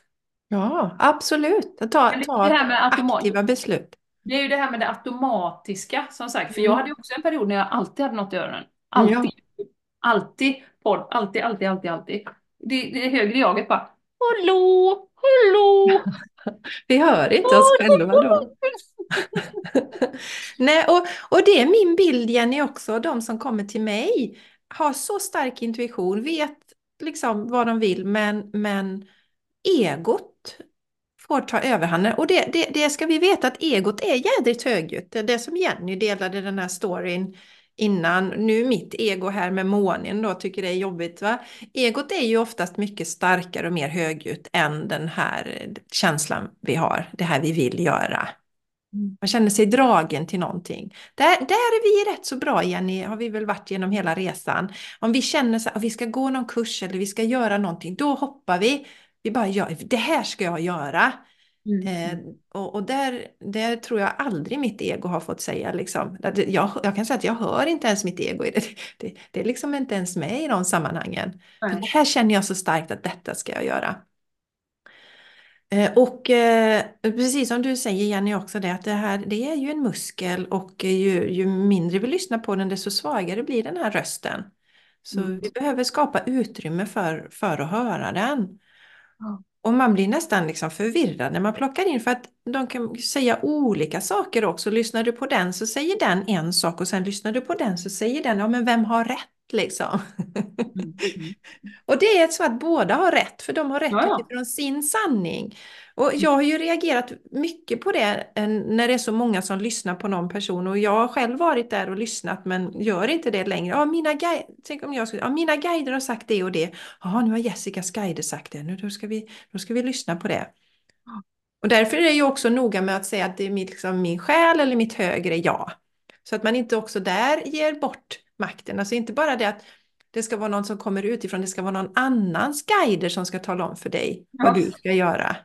Ja, absolut. Ta, ta det här med automat- aktiva beslut. Det är ju det här med det automatiska som sagt. För Mm. jag hade ju också en period när jag alltid hade något i öronen. Alltid. Ja. Alltid podd. Alltid, alltid, alltid, alltid. Det, det högre jaget bara Hallå, hallå. (laughs) (laughs) Vi hör inte oss själva då. (laughs) Nej, och, och det är min bild Jenny också, de som kommer till mig har så stark intuition, vet liksom vad de vill men, men egot får ta överhanden. Och det, det, det ska vi veta att egot är jädrigt högljutt. Det är det som Jenny delade den här storyn innan. Nu mitt ego här med månen då tycker det är jobbigt va. Egot är ju oftast mycket starkare och mer högljutt än den här känslan vi har, det här vi vill göra. Man känner sig dragen till någonting. Där, där är vi rätt så bra, Jenny, har vi väl varit genom hela resan. Om vi känner så att vi ska gå någon kurs eller vi ska göra någonting, då hoppar vi. Vi bara gör, det här ska jag göra. Eh, Mm. och och där, där tror jag aldrig mitt ego har fått säga liksom. Jag, jag kan säga att jag hör inte ens mitt ego det. (laughs) Det, det är liksom inte ens med i de sammanhangen. Nej. det här känner jag så starkt att detta ska jag göra. Eh, Och eh, precis som du säger Jenny också det att det här det är ju en muskel och ju, ju mindre vi lyssnar på den desto svagare blir den här rösten. Så Mm. vi behöver skapa utrymme för, för att höra den. Och man blir nästan liksom förvirrad när man plockar in för att de kan säga olika saker också. Lyssnar du på den så säger den en sak och sen lyssnar du på den så säger den, ja men vem har rätt liksom? Mm. Mm. (laughs) Och det är så att båda har rätt, för de har rätt ja. utifrån sin sanning. Och jag har ju reagerat mycket på det eh, när det är så många som lyssnar på någon person och jag har själv varit där och lyssnat men gör inte det längre. Ja, mina, guide, tänk om jag skulle, ja, mina guider har sagt det och det. Ja, nu har Jessicas guider sagt det, nu då ska vi, då ska vi lyssna på det. Och därför är det ju också noga med att säga att det är mitt, liksom, min själ eller mitt högre jag. Så att man inte också där ger bort makten. Alltså inte bara det att det ska vara någon som kommer utifrån, det ska vara någon annans guider som ska tala om för dig vad Ja. du ska göra.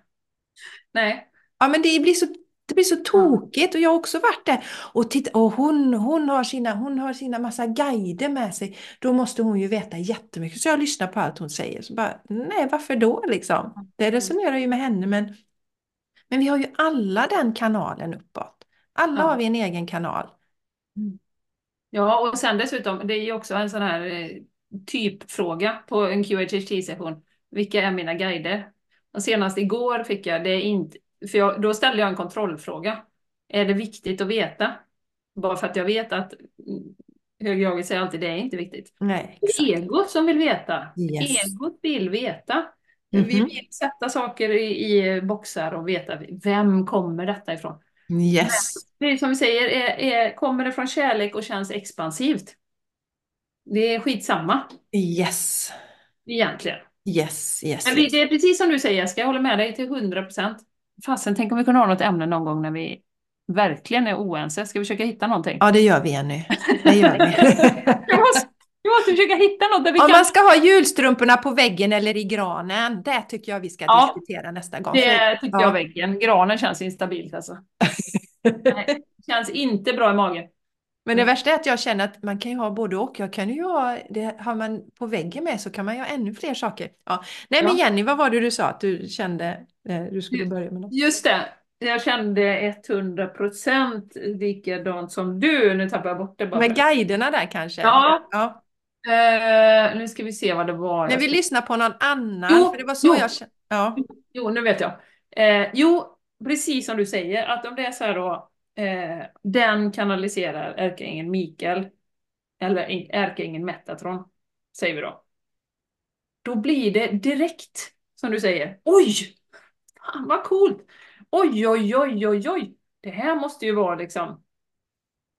Nej. Ja, men det blir så, det blir så tokigt och jag har också varit där. Och, titta, och hon, hon, har sina, hon har sina massa guider med sig. Då måste hon ju veta jättemycket. Så jag lyssnar på allt hon säger. Så bara, nej, varför då liksom? Det resonerar ju med henne, men, men vi har ju alla den kanalen uppåt. Alla Ja. har vi en egen kanal. Ja, och sen dessutom, det är ju också en sån här eh, typfråga på en QHHT-session. Vilka är mina guider? Och senast igår fick jag, det inte, för jag, då ställde jag en kontrollfråga. Är det viktigt att veta? Bara för att jag vet att mm, högjaget säger alltid det är inte viktigt. Nej, exakt. egot som vill veta. Yes. Egot vill veta. Vi Mhm. vill sätta saker i, i boxar och veta vem kommer detta ifrån. Yes. Det är som vi säger, är, är, kommer det från kärlek och känns expansivt? Det är skitsamma Yes. egentligen. Yes, yes, Men det är precis som du säger, Jessica, jag håller med dig till 100 procent. Fasen, tänk om vi kunde ha något ämne någon gång när vi verkligen är oense. Ska vi försöka hitta någonting? Ja, det gör vi Jenny. Det gör (laughs) vi. Måste, vi måste försöka hitta något där vi Om kan... man ska ha julstrumporna på väggen eller i granen, det tycker jag vi ska Ja. diskutera nästa gång. Det tycker Ja. jag väggen. Granen känns instabilt alltså. (laughs) Nej, känns inte bra i magen. Men det värsta är att jag känner att man kan ju ha både och. Jag kan ju ha, det har man på väggen med så kan man ju ha ännu fler saker. Ja. Nej men. Jenny, vad var det du sa att du kände eh, du skulle börja med något? Just det. Jag kände 100 procent likadant som du. Nu tappar jag bort det bara. Med guiderna där kanske? Ja. ja. Eh, nu ska vi se vad det var. När vi lyssnar på någon annan, Jo, för det var så jo. jag kände. Ja. Jo, nu vet jag. Eh, jo, precis som du säger, att om det är så här då, eh, den kanaliserar ärkeängeln Mikael, eller ärkeängeln Metatron, säger vi då. Då blir det direkt, som du säger, oj! Fan vad coolt! Oj, oj, oj, oj, oj! Det här måste ju vara liksom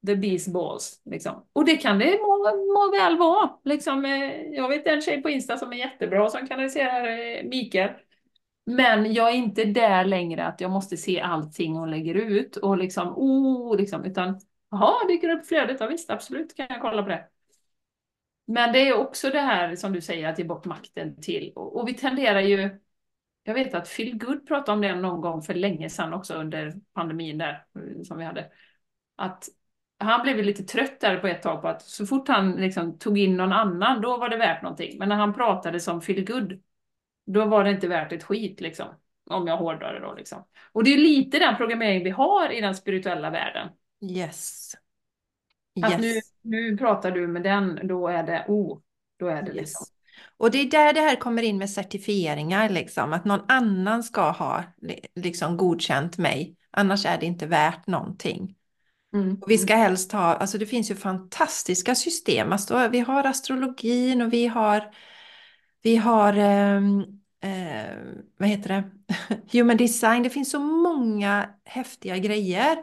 the beast balls. Liksom. Och det kan det må, må väl vara. Liksom, eh, jag vet en tjej på Insta som är jättebra som kanaliserar eh, Mikael. Men jag är inte där längre att jag måste se allting hon lägger ut och liksom, oh, liksom, utan jaha, dyker det upp flödet? Ja visst, absolut kan jag kolla på det. Men det är också det här som du säger, att ge bort makten till. Och, och vi tenderar ju, jag vet att Phil Good pratade om det någon gång för länge sedan också under pandemin där eh, som vi hade. Att han blev lite trött där på ett tag på att så fort han liksom tog in någon annan, då var det värt någonting. Men när han pratade som Phil Good, då var det inte värt ett skit liksom. Om jag hårdrar det då liksom. Och det är lite den programmering vi har i den spirituella världen. Yes. Att nu, nu pratar du med den, då är det oh, då är det yes. liksom. Och det är där det här kommer in med certifieringar, liksom. Att någon annan ska ha liksom, godkänt mig. Annars är det inte värt någonting. Mm. Och vi ska helst ha, alltså det finns ju fantastiska system. Alltså, vi har astrologin och vi har, vi har eh, eh, vad heter det? (laughs) Human design. Det finns så många häftiga grejer.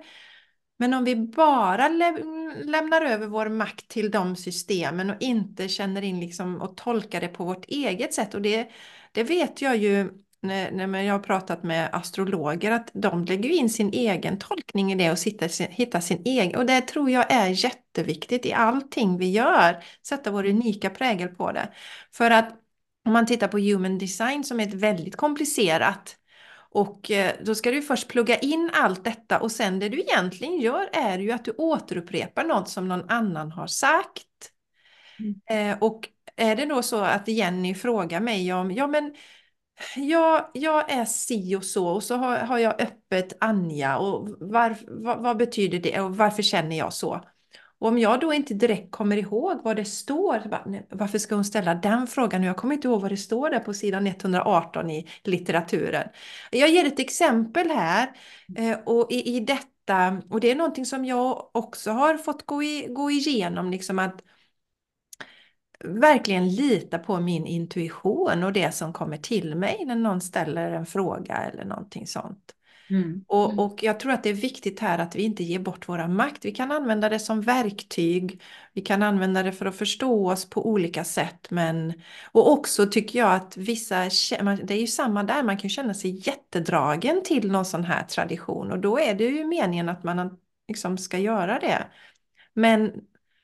Men om vi bara lä lämnar över vår makt till de systemen och inte känner in liksom och tolkar det på vårt eget sätt. Och det, det vet jag ju när, när jag har pratat med astrologer att de lägger in sin egen tolkning i det och hittar sin egen. Och det tror jag är jätteviktigt i allting vi gör. Sätta vår unika prägel på det. För att om man tittar på human design som är ett väldigt komplicerat och eh, då ska du först plugga in allt detta och sen det du egentligen gör är ju att du återupprepar något som någon annan har sagt. Mm. Eh, och är det då så att Jenny frågar mig om, ja men jag, jag är si och så och så har, har jag öppet Anja och var, vad, vad betyder det och varför känner jag så? Och om jag då inte direkt kommer ihåg vad det står, varför ska hon ställa den frågan? Jag kommer inte ihåg vad det står där på sidan 118 i litteraturen. Jag ger ett exempel här eh, och i, i detta, och det är någonting som jag också har fått gå, i, gå igenom, liksom att verkligen lita på min intuition och det som kommer till mig när någon ställer en fråga eller någonting sånt. Mm. Och, mm. och jag tror att det är viktigt här att vi inte ger bort våra makt. Vi kan använda det som verktyg. Vi kan använda det för att förstå oss på olika sätt. Men, och också tycker jag att vissa, det är ju samma där, man kan känna sig jättedragen till någon sån här tradition. Och då är det ju meningen att man liksom ska göra det. Men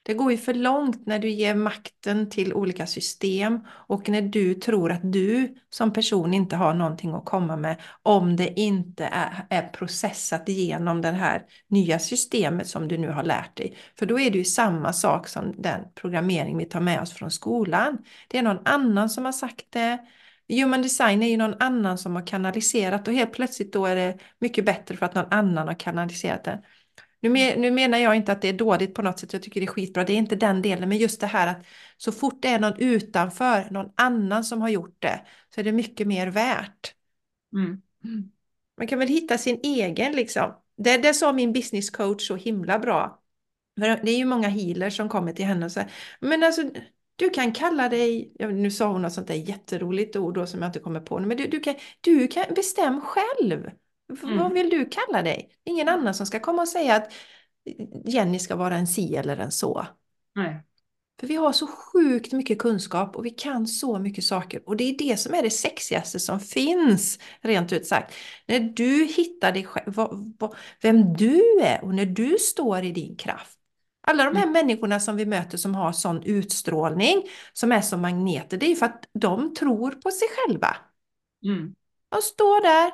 det går ju för långt när du ger makten till olika system och när du tror att du som person inte har någonting att komma med om det inte är, är processat genom det här nya systemet som du nu har lärt dig. För då är det ju samma sak som den programmering vi tar med oss från skolan. Det är någon annan som har sagt det. Human design är ju någon annan som har kanaliserat och helt plötsligt då är det mycket bättre för att någon annan har kanaliserat det. Nu, men, nu menar jag inte att det är dåligt på något sätt, jag tycker det är skitbra, det är inte den delen, men just det här att så fort det är någon utanför, någon annan som har gjort det, så är det mycket mer värt. Mm. Man kan väl hitta sin egen liksom. Det, det sa min business coach så himla bra. För det är ju många healers som kommer till henne och säger, men alltså du kan kalla dig, nu sa hon något sånt där jätteroligt ord då som jag inte kommer på men du, du, kan, du kan bestäm själv. Mm. Vad vill du kalla dig? Ingen annan som ska komma och säga att Jenny ska vara en si eller en så. Nej. För vi har så sjukt mycket kunskap och vi kan så mycket saker. Och det är det som är det sexigaste som finns, rent ut sagt. När du hittar dig själv, vem du är och när du står i din kraft. Alla de här mm. människorna som vi möter som har sån utstrålning, som är som magneter, det är för att de tror på sig själva. Mm. De står där,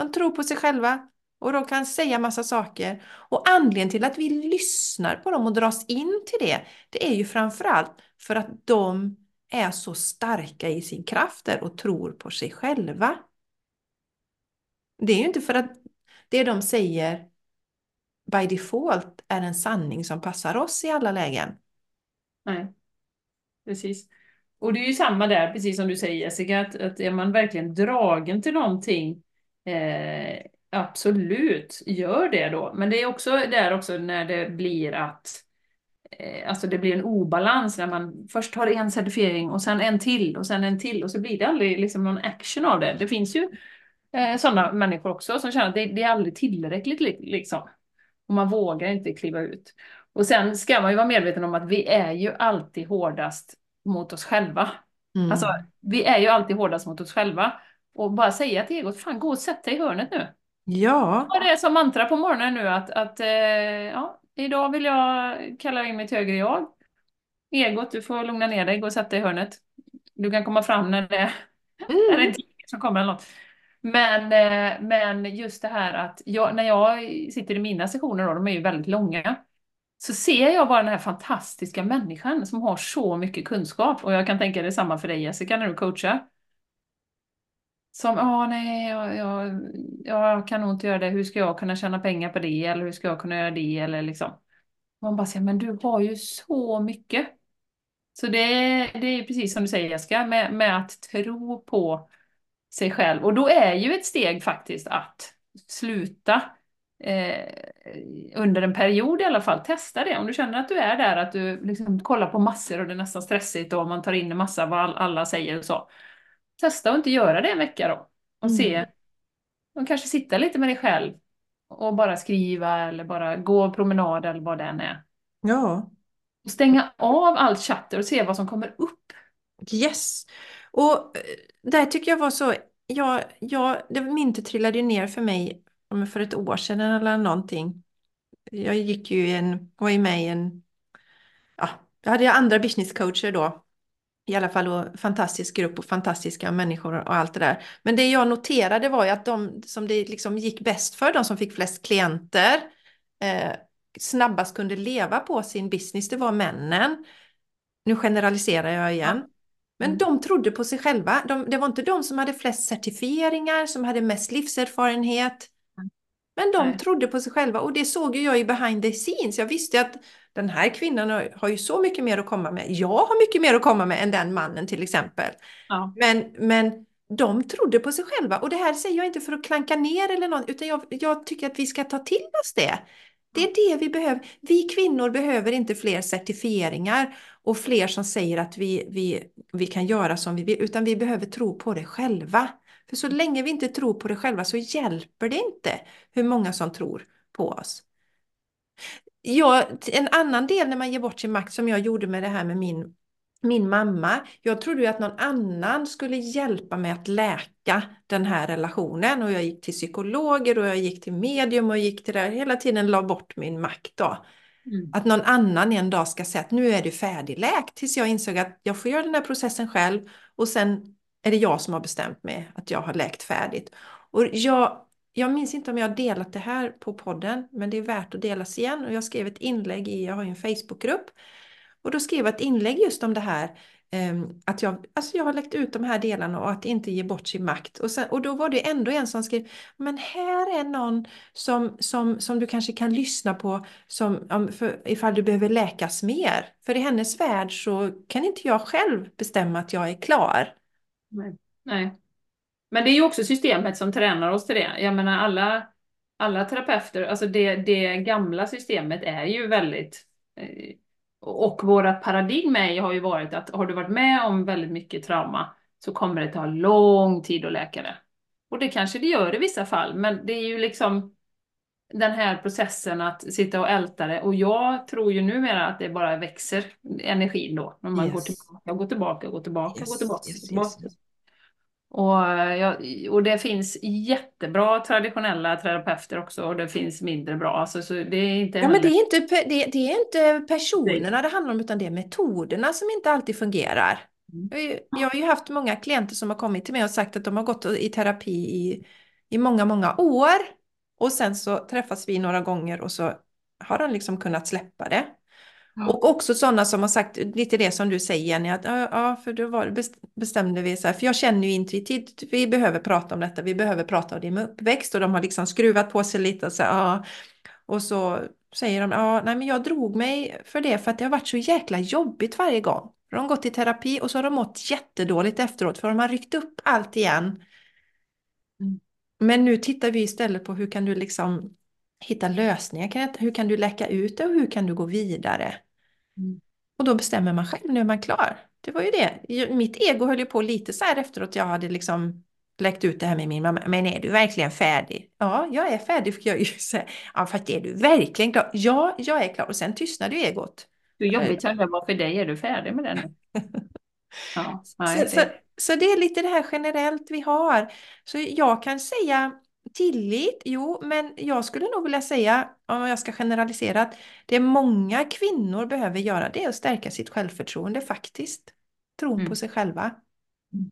de tror på sig själva och de kan säga massa saker. Och anledningen till att vi lyssnar på dem och dras in till det, det är ju framförallt för att de är så starka i sin krafter och tror på sig själva. Det är ju inte för att det de säger by default är en sanning som passar oss i alla lägen. Nej, precis. Och det är ju samma där, precis som du säger Jessica, att, att är man verkligen dragen till någonting Eh, absolut, gör det då. Men det är också där också när det blir att eh, Alltså det blir en obalans när man först har en certifiering och sen en till och sen en till och så blir det aldrig liksom någon action av det. Det finns ju eh, sådana människor också som känner att det, det är aldrig tillräckligt liksom. Och man vågar inte kliva ut. Och sen ska man ju vara medveten om att vi är ju alltid hårdast mot oss själva. Mm. Alltså, vi är ju alltid hårdast mot oss själva. Och bara säga till egot, fan gå och sätt dig i hörnet nu. Ja. Ha det som mantra på morgonen nu att, att eh, ja, idag vill jag kalla in mitt högre jag. Egot, du får lugna ner dig, gå och sätta dig i hörnet. Du kan komma fram när det är Mm. en tidning som kommer eller något. Men, eh, men just det här att jag, när jag sitter i mina sessioner, då, de är ju väldigt långa, så ser jag bara den här fantastiska människan som har så mycket kunskap. Och jag kan tänka det är samma för dig Jessica när du coachar. Som, ja nej, jag, jag, jag kan nog inte göra det. Hur ska jag kunna tjäna pengar på det? Eller hur ska jag kunna göra det? Eller liksom. Man bara säger, men du har ju så mycket. Så det, det är precis som du säger Jessica, med, med att tro på sig själv. Och då är ju ett steg faktiskt att sluta eh, under en period i alla fall. Testa det. Om du känner att du är där, att du liksom kollar på massor och det är nästan stressigt och man tar in en massa vad alla säger och så. Testa att inte göra det en vecka då. Och se, och kanske sitta lite med dig själv och bara skriva eller bara gå promenad eller vad det än är. Ja, Och stänga av allt chatter och se vad som kommer upp. yes. Och eh, där tycker jag var så, jag, jag, det myntet trillade ju ner för mig för ett år sedan eller någonting. Jag gick ju i en, var ju med i en, ja, jag hade ju andra businesscoacher då. I alla fall och fantastisk grupp och fantastiska människor och allt det där. Men det jag noterade var ju att de som det liksom gick bäst för, de som fick flest klienter, eh, snabbast kunde leva på sin business, det var männen. Nu generaliserar jag igen. Men Mm. de trodde på sig själva. De, det var inte de som hade flest certifieringar, som hade mest livserfarenhet. Men de Nej. trodde på sig själva och det såg ju jag i behind the scenes. Jag visste att den här kvinnan har, ju så mycket mer att komma med. Jag har mycket mer att komma med än den mannen till exempel. Ja. Men, men de trodde på sig själva. Och det här säger jag inte för att klanka ner eller något, utan jag, jag tycker att vi ska ta till oss det. Det är det vi behöver. Vi kvinnor behöver inte fler certifieringar och fler som säger att vi, vi, vi kan göra som vi vill, utan vi behöver tro på det själva. För så länge vi inte tror på det själva så hjälper det inte hur många som tror på oss. Ja, en annan del när man ger bort sin makt som jag gjorde med det här med min, min mamma. Jag trodde ju att någon annan skulle hjälpa mig att läka den här relationen och jag gick till psykologer och jag gick till medium och gick till det här. Hela tiden la bort min makt då. Mm. Att någon annan en dag ska säga att nu är du färdigläkt tills jag insåg att jag får göra den här processen själv och sen är det jag som har bestämt mig att jag har läkt färdigt. Och jag, jag minns inte om jag har delat det här på podden, men det är värt att delas igen. Och jag skrev ett inlägg i, jag har ju en Facebookgrupp, och då skrev jag ett inlägg just om det här, ehm, att jag, alltså jag har läckt ut de här delarna och att inte ge bort sin makt. Och, sen, och då var det ändå en som skrev, men här är någon som, som, som du kanske kan lyssna på som, om, för, ifall du behöver läkas mer. För i hennes värld så kan inte jag själv bestämma att jag är klar. Nej. Nej. Men det är ju också systemet som tränar oss till det. Jag menar alla, alla terapeuter, alltså det, det gamla systemet är ju väldigt eh, och vårat paradigm är, har ju varit att har du varit med om väldigt mycket trauma så kommer det ta lång tid att läka det. Och det kanske det gör i vissa fall, men det är ju liksom den här processen att sitta och älta det. Och jag tror ju numera att det bara växer energin då. När man Yes. går tillbaka och går tillbaka och går tillbaka Yes, går tillbaka. yes, och tillbaka. yes. Och, jag, och det finns jättebra traditionella terapeuter också och det finns mindre bra. Alltså, så det är inte Ja, men det är inte, det, det är inte personerna det handlar om, utan det är metoderna som inte alltid fungerar. Mm. Jag har ju- Jag har ju haft många klienter som har kommit till mig och sagt att de har gått i terapi i, i många, många år. Och sen så träffas vi några gånger och så har de liksom kunnat släppa det. Ja. Och också sådana som har sagt lite det som du säger Jenny, att ja, för då var, best- bestämde vi så här, för jag känner ju intuitivt, vi behöver prata om detta, vi behöver prata om din uppväxt och de har liksom skruvat på sig lite och så, ja, och så säger de, ja, nej men jag drog mig för det för att det har varit så jäkla jobbigt varje gång. De har gått i terapi och så har de mått jättedåligt efteråt för de har ryckt upp allt igen. Mm. Men nu tittar vi istället på hur kan du liksom hitta lösningar, hur kan du läcka ut det och hur kan du gå vidare? Mm. Och då bestämmer man själv, nu är man klar. Det var ju det. Mitt ego höll ju på lite så här efteråt jag hade liksom läckt ut det här med min mamma. Men är du verkligen färdig? Ja, jag är färdig. För jag ju säga. Ja, fast är du verkligen klar? Ja, jag är klar. Och sen tystnade ju egot. Hur jobbigt kan det vara för dig? Är du färdig med det nu? (laughs) Ja, Så, så, så det är lite det här generellt vi har. Så jag kan säga tillit, jo, men jag skulle nog vilja säga, om jag ska generalisera, att det många kvinnor behöver göra det är att stärka sitt självförtroende faktiskt. Tron på Mm. sig själva. Mm.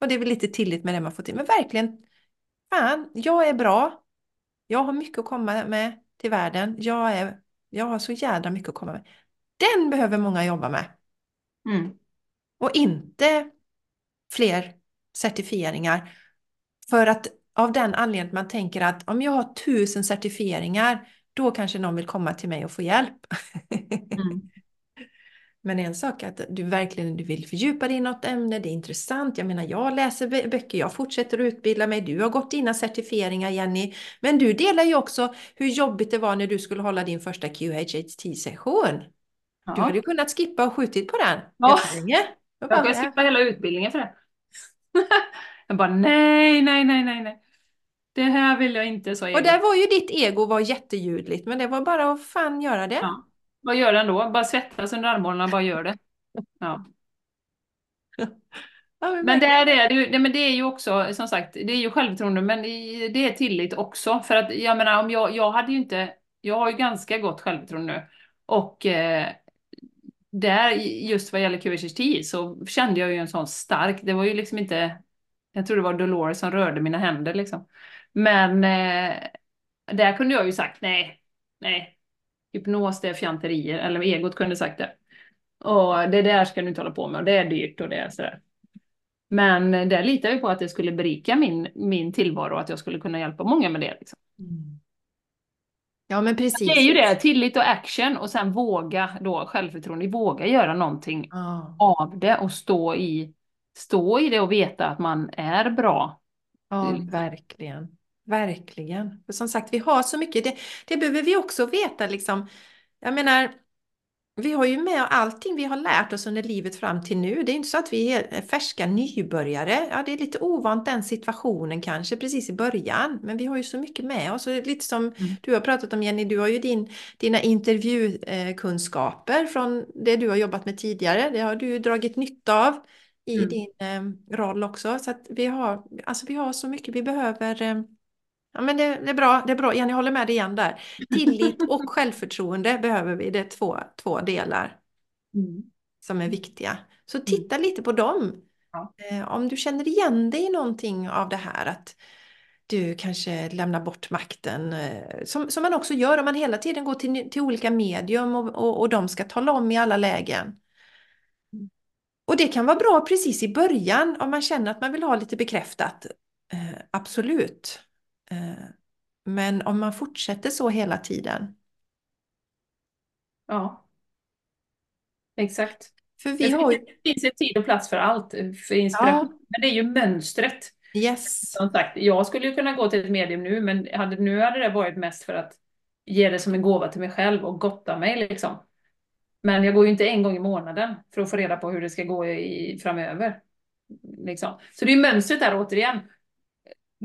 Och det är väl lite tillit med det man får till. Men verkligen, fan, jag är bra. Jag har mycket att komma med till världen. Jag, är, jag har så jädra mycket att komma med. Den behöver många jobba med. Mm. Och inte fler certifieringar. För att av den anledningen att man tänker att om jag har tusen certifieringar, då kanske någon vill komma till mig och få hjälp. Mm. (laughs) Men en sak är att du verkligen du vill fördjupa dig i något ämne, det är intressant. Jag menar, jag läser bö- böcker, jag fortsätter att utbilda mig. Du har gått dina certifieringar, Jenny. Men du delar ju också hur jobbigt det var när du skulle hålla din första QHHT-session. Du hade Ja. ju kunnat skippa och skjutit på den Ja. Jag bara, ska skippa hela utbildningen för det. (laughs) Jag bara nej, nej, nej, nej, nej. Det här vill jag inte, sa Och där var ju ditt ego var jätteljudligt, men det var bara att fan göra det. Ja. Vad gör den då? Bara svettas under armhålorna, bara gör det. Ja. (laughs) Men det är det, nej, men det är ju också, som sagt, det är ju självförtroende, men det är tillit också. För att jag menar, om jag, jag hade ju inte, jag har ju ganska gott självförtroende nu. Och eh, där, just vad gäller QHT så kände jag ju en sån stark, det var ju liksom inte, jag tror det var Dolores som rörde mina händer liksom. Men eh, där kunde jag ju sagt nej, nej, hypnos det är fjanterier, eller egot kunde sagt det. Och det där ska du inte hålla på med, och det är dyrt och det är sådär. Men eh, där litar vi på att det skulle berika min, min tillvaro och att jag skulle kunna hjälpa många med det. Liksom. Mm. Ja, men precis. Det är ju det, tillit och action och sen våga då självförtroende, våga göra någonting Ja, av det och stå i, stå i det och veta att man är bra. ja, verkligen. Verkligen. För som sagt, vi har så mycket. Det, det behöver vi också veta liksom. Jag menar, vi har ju med allting vi har lärt oss under livet fram till nu. Det är inte så att vi är färska nybörjare. Ja, det är lite ovant den situationen kanske precis i början. Men vi har ju så mycket med oss. Lite som Mm. du har pratat om Jenny, du har ju din, dina intervjukunskaper från det du har jobbat med tidigare. Det har du ju dragit nytta av i Mm. din eh, roll också. Så att vi har, alltså vi har så mycket vi behöver. Ja, men det, det är bra, det är bra. Jenny, håller med dig igen där. Tillit och självförtroende behöver vi. Det är två, två delar Mm. som är viktiga. Så titta lite på dem. Ja. Eh, om du känner igen dig i någonting av det här att du kanske lämnar bort makten, eh, som, som man också gör om man hela tiden går till, till olika medium och, och, och de ska tala om i alla lägen. Och det kan vara bra precis i början om man känner att man vill ha lite bekräftat. Eh, absolut. Eh, men om man fortsätter så hela tiden. Ja. Exakt. För vi Det har ju... finns en tid och plats för allt, för inspiration. Men det är ju mönstret. Yes. Som sagt, jag skulle ju kunna gå till ett medium nu, men hade, nu hade det varit mest för att ge det som en gåva till mig själv och gotta mig liksom. Men jag går ju inte en gång i månaden för att få reda på hur det ska gå i, framöver. Liksom. Så det är mönstret där återigen.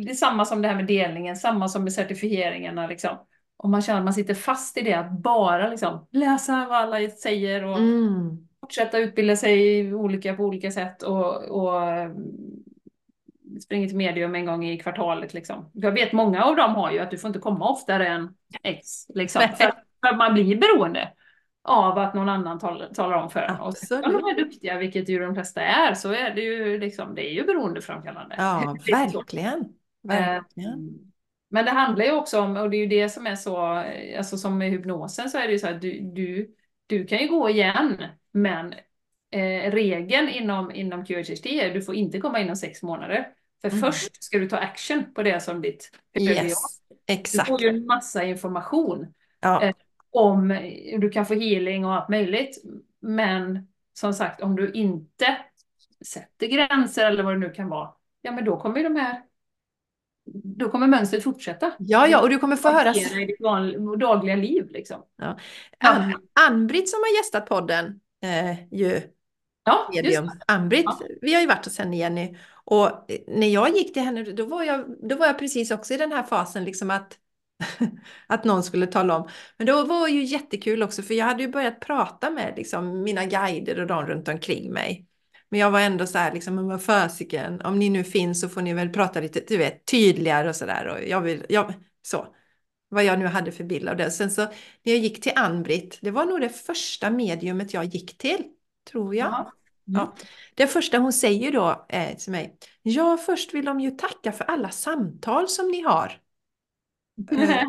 Det är samma som det här med delningen, samma som med certifieringarna. Liksom. Om man känner att man sitter fast i det, att bara liksom, läsa vad alla säger och Mm. fortsätta utbilda sig olika på olika sätt och, och springer till medium en gång i kvartalet. Liksom. Jag vet många av dem har ju att du får inte komma oftare än X. Liksom, för, för man blir beroende av att någon annan tal, talar om för en. Och sen om de är duktiga, vilket ju de flesta är, så är det ju, liksom, det är ju beroendeframkallande. Ja, (laughs) verkligen. Verkligen. Eh, Men det handlar ju också om, och det är ju det som är så, alltså som med hypnosen så är det ju så att du, du, du kan ju gå igen, men eh, regeln inom, inom QHHT är att du får inte komma inom sex månader. För Mm. först ska du ta action på det som ditt jag. Yes, Du exakt. får ju en massa information Ja, eh, om du kan få healing och allt möjligt. Men som sagt, om du inte sätter gränser eller vad det nu kan vara, ja men då kommer ju de här då kommer mönstret fortsätta. ja, ja, och du kommer få höra i ditt vanliga, dagliga liv liksom. Ja. Ann- Ann-Britt som har gästat podden, eh, ju, Ja, medium. Ann-Britt, Ja. vi har ju varit hos henne Jenny. Och eh, när jag gick till henne, då var jag, då var jag precis också i den här fasen, liksom att, (laughs) att någon skulle tala om. Men det var ju jättekul också, för jag hade ju börjat prata med liksom, mina guider och de runt omkring mig. Men jag var ändå så här, liksom, men vad fasiken, om ni nu finns så får ni väl prata lite, du vet, tydligare och sådär. Och jag vill, jag, så. Vad jag nu hade för bild av det. Sen så när jag gick till Ann-Britt, det var nog det första mediumet jag gick till, tror jag. Ja. Mm. Det första hon säger då eh, till mig, ja först vill de ju tacka för alla samtal som ni har. Eh,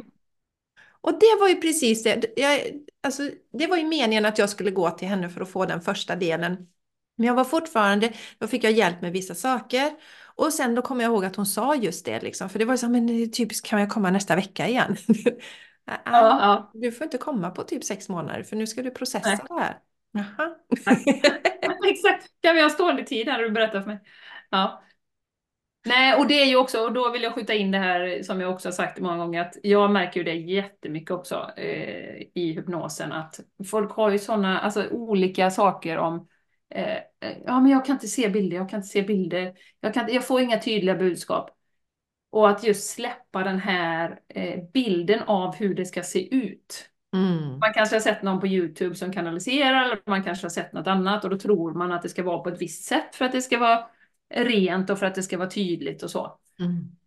(laughs) och det var ju precis det. Jag, alltså, det var ju meningen att jag skulle gå till henne för att få den första delen. Men jag var fortfarande, då fick jag hjälp med vissa saker. Och sen då kommer jag ihåg att hon sa just det liksom. För det var ju så, men typiskt, kan jag komma nästa vecka igen? (laughs) Ja, ja. Du får inte komma på typ sex månader för nu ska du processa Nej. det här. Jaha. (laughs) Exakt. Kan vi ha stående tid här och du berättar för mig? Ja. Nej, och det är ju också, och då vill jag skjuta in det här som jag också har sagt många gånger, att jag märker ju det jättemycket också eh, i hypnosen, att folk har ju sådana, alltså olika saker om eh, ja men jag kan inte se bilder, jag kan inte se bilder, jag, kan, jag får inga tydliga budskap. Och att just släppa den här eh, bilden av hur det ska se ut. Mm. Man kanske har sett någon på YouTube som kanaliserar, eller man kanske har sett något annat och då tror man att det ska vara på ett visst sätt för att det ska vara rent och för att det ska vara tydligt och så. Mm.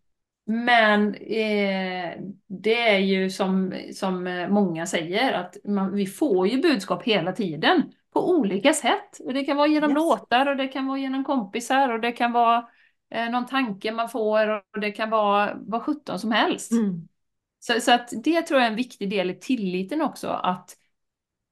Men eh, det är ju som, som eh, många säger att man, vi får ju budskap hela tiden på olika sätt. Och det kan vara genom Yes. låtar och det kan vara genom kompisar och det kan vara eh, någon tanke man får och det kan vara vad sjutton som helst. Mm. Så, så att det tror jag är en viktig del i tilliten också, att,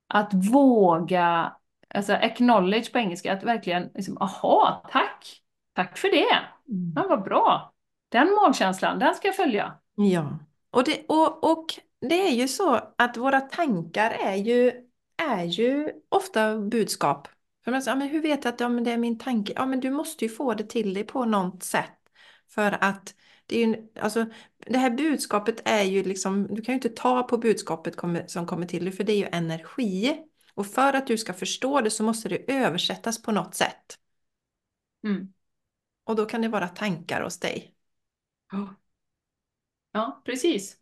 att våga, alltså acknowledge på engelska, att verkligen, liksom, aha, tack, tack för det, Mm. ja, vad bra, den magkänslan, den ska jag följa. Ja, och det, och, och det är ju så att våra tankar är ju, är ju ofta budskap. För man säger, ja, men hur vet jag att ja, men det är min tanke? Ja, men du måste ju få det till dig på något sätt. För att det är ju, alltså, det här budskapet är ju liksom, du kan ju inte ta på budskapet som kommer till dig, för det är ju energi. Och för att du ska förstå det så måste det översättas på något sätt. Mm. Och då kan det vara tankar hos dig. Ja, precis.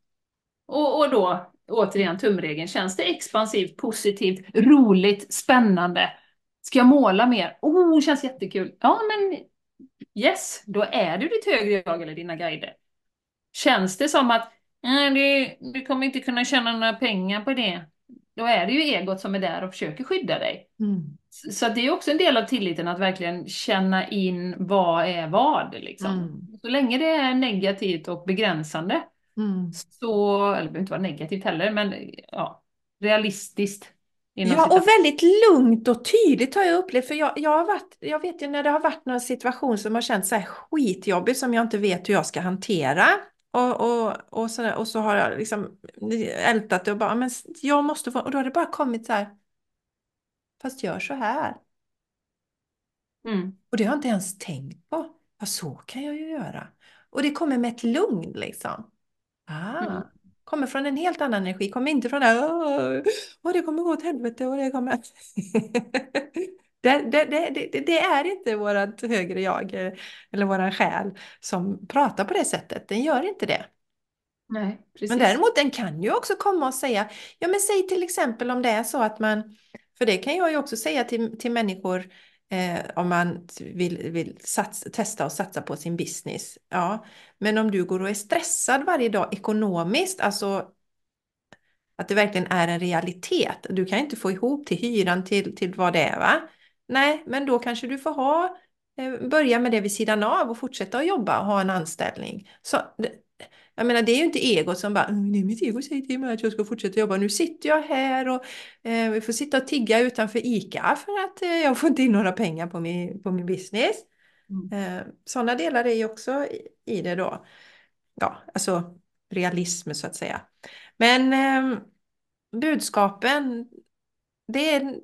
Och, och då, återigen tumregeln, känns det expansivt, positivt, roligt, spännande? Ska jag måla mer? Oh, känns jättekul. Ja, men yes, då är du ditt högre jag eller dina guider. Känns det som att "Nej, du, du kommer inte kunna tjäna några pengar på det, då är det ju egot som är där och försöker skydda dig. Mm. Så så det är också en del av tilliten att verkligen känna in vad är vad. Liksom. Mm. Så länge det är negativt och begränsande, Mm. så, eller det behöver inte vara negativt heller, men ja, realistiskt. Ja, och väldigt lugnt och tydligt har jag upplevt. För jag, jag, har varit, jag vet ju när det har varit någon situation som har känts så här skitjobbig som jag inte vet hur jag ska hantera. Och, och, och, så, och så har jag liksom ältat det och bara, men jag måste få, och då har det bara kommit så här, fast gör så här. Mm. Och det har jag inte ens tänkt på. Ja, så kan jag ju göra. Och det kommer med ett lugn liksom. Ah, Mm. kommer från en helt annan energi, kommer inte från det här, "Åh, åh, det kommer gå åt helvete och det kommer... (laughs) det, det, det, det, är inte vårat högre jag eh, eller våran själ som pratar på det sättet. Den gör inte det. Nej, precis. Men däremot den kan ju också komma och säga, ja men säg till exempel om det är så att man, för det kan jag ju också säga till, till människor eh, om man vill, vill satsa, testa och satsa på sin business. Ja, men om du går och är stressad varje dag ekonomiskt, alltså att det verkligen är en realitet. Du kan inte få ihop till hyran till, till vad det är va? Nej, men då kanske du får ha, eh, börja med det vid sidan av och fortsätta att jobba och ha en anställning. Så, jag menar, det är ju inte egot som bara, "Mm, det är mitt ego säger till mig att jag ska fortsätta jobba. Nu sitter jag här och eh, vi får sitta och tigga utanför ICA för att eh, jag får inte in några pengar på min, på min business. Mm. Eh, sådana delar är ju också i, i det då. Ja, alltså realism så att säga. Men eh, budskapen, det är,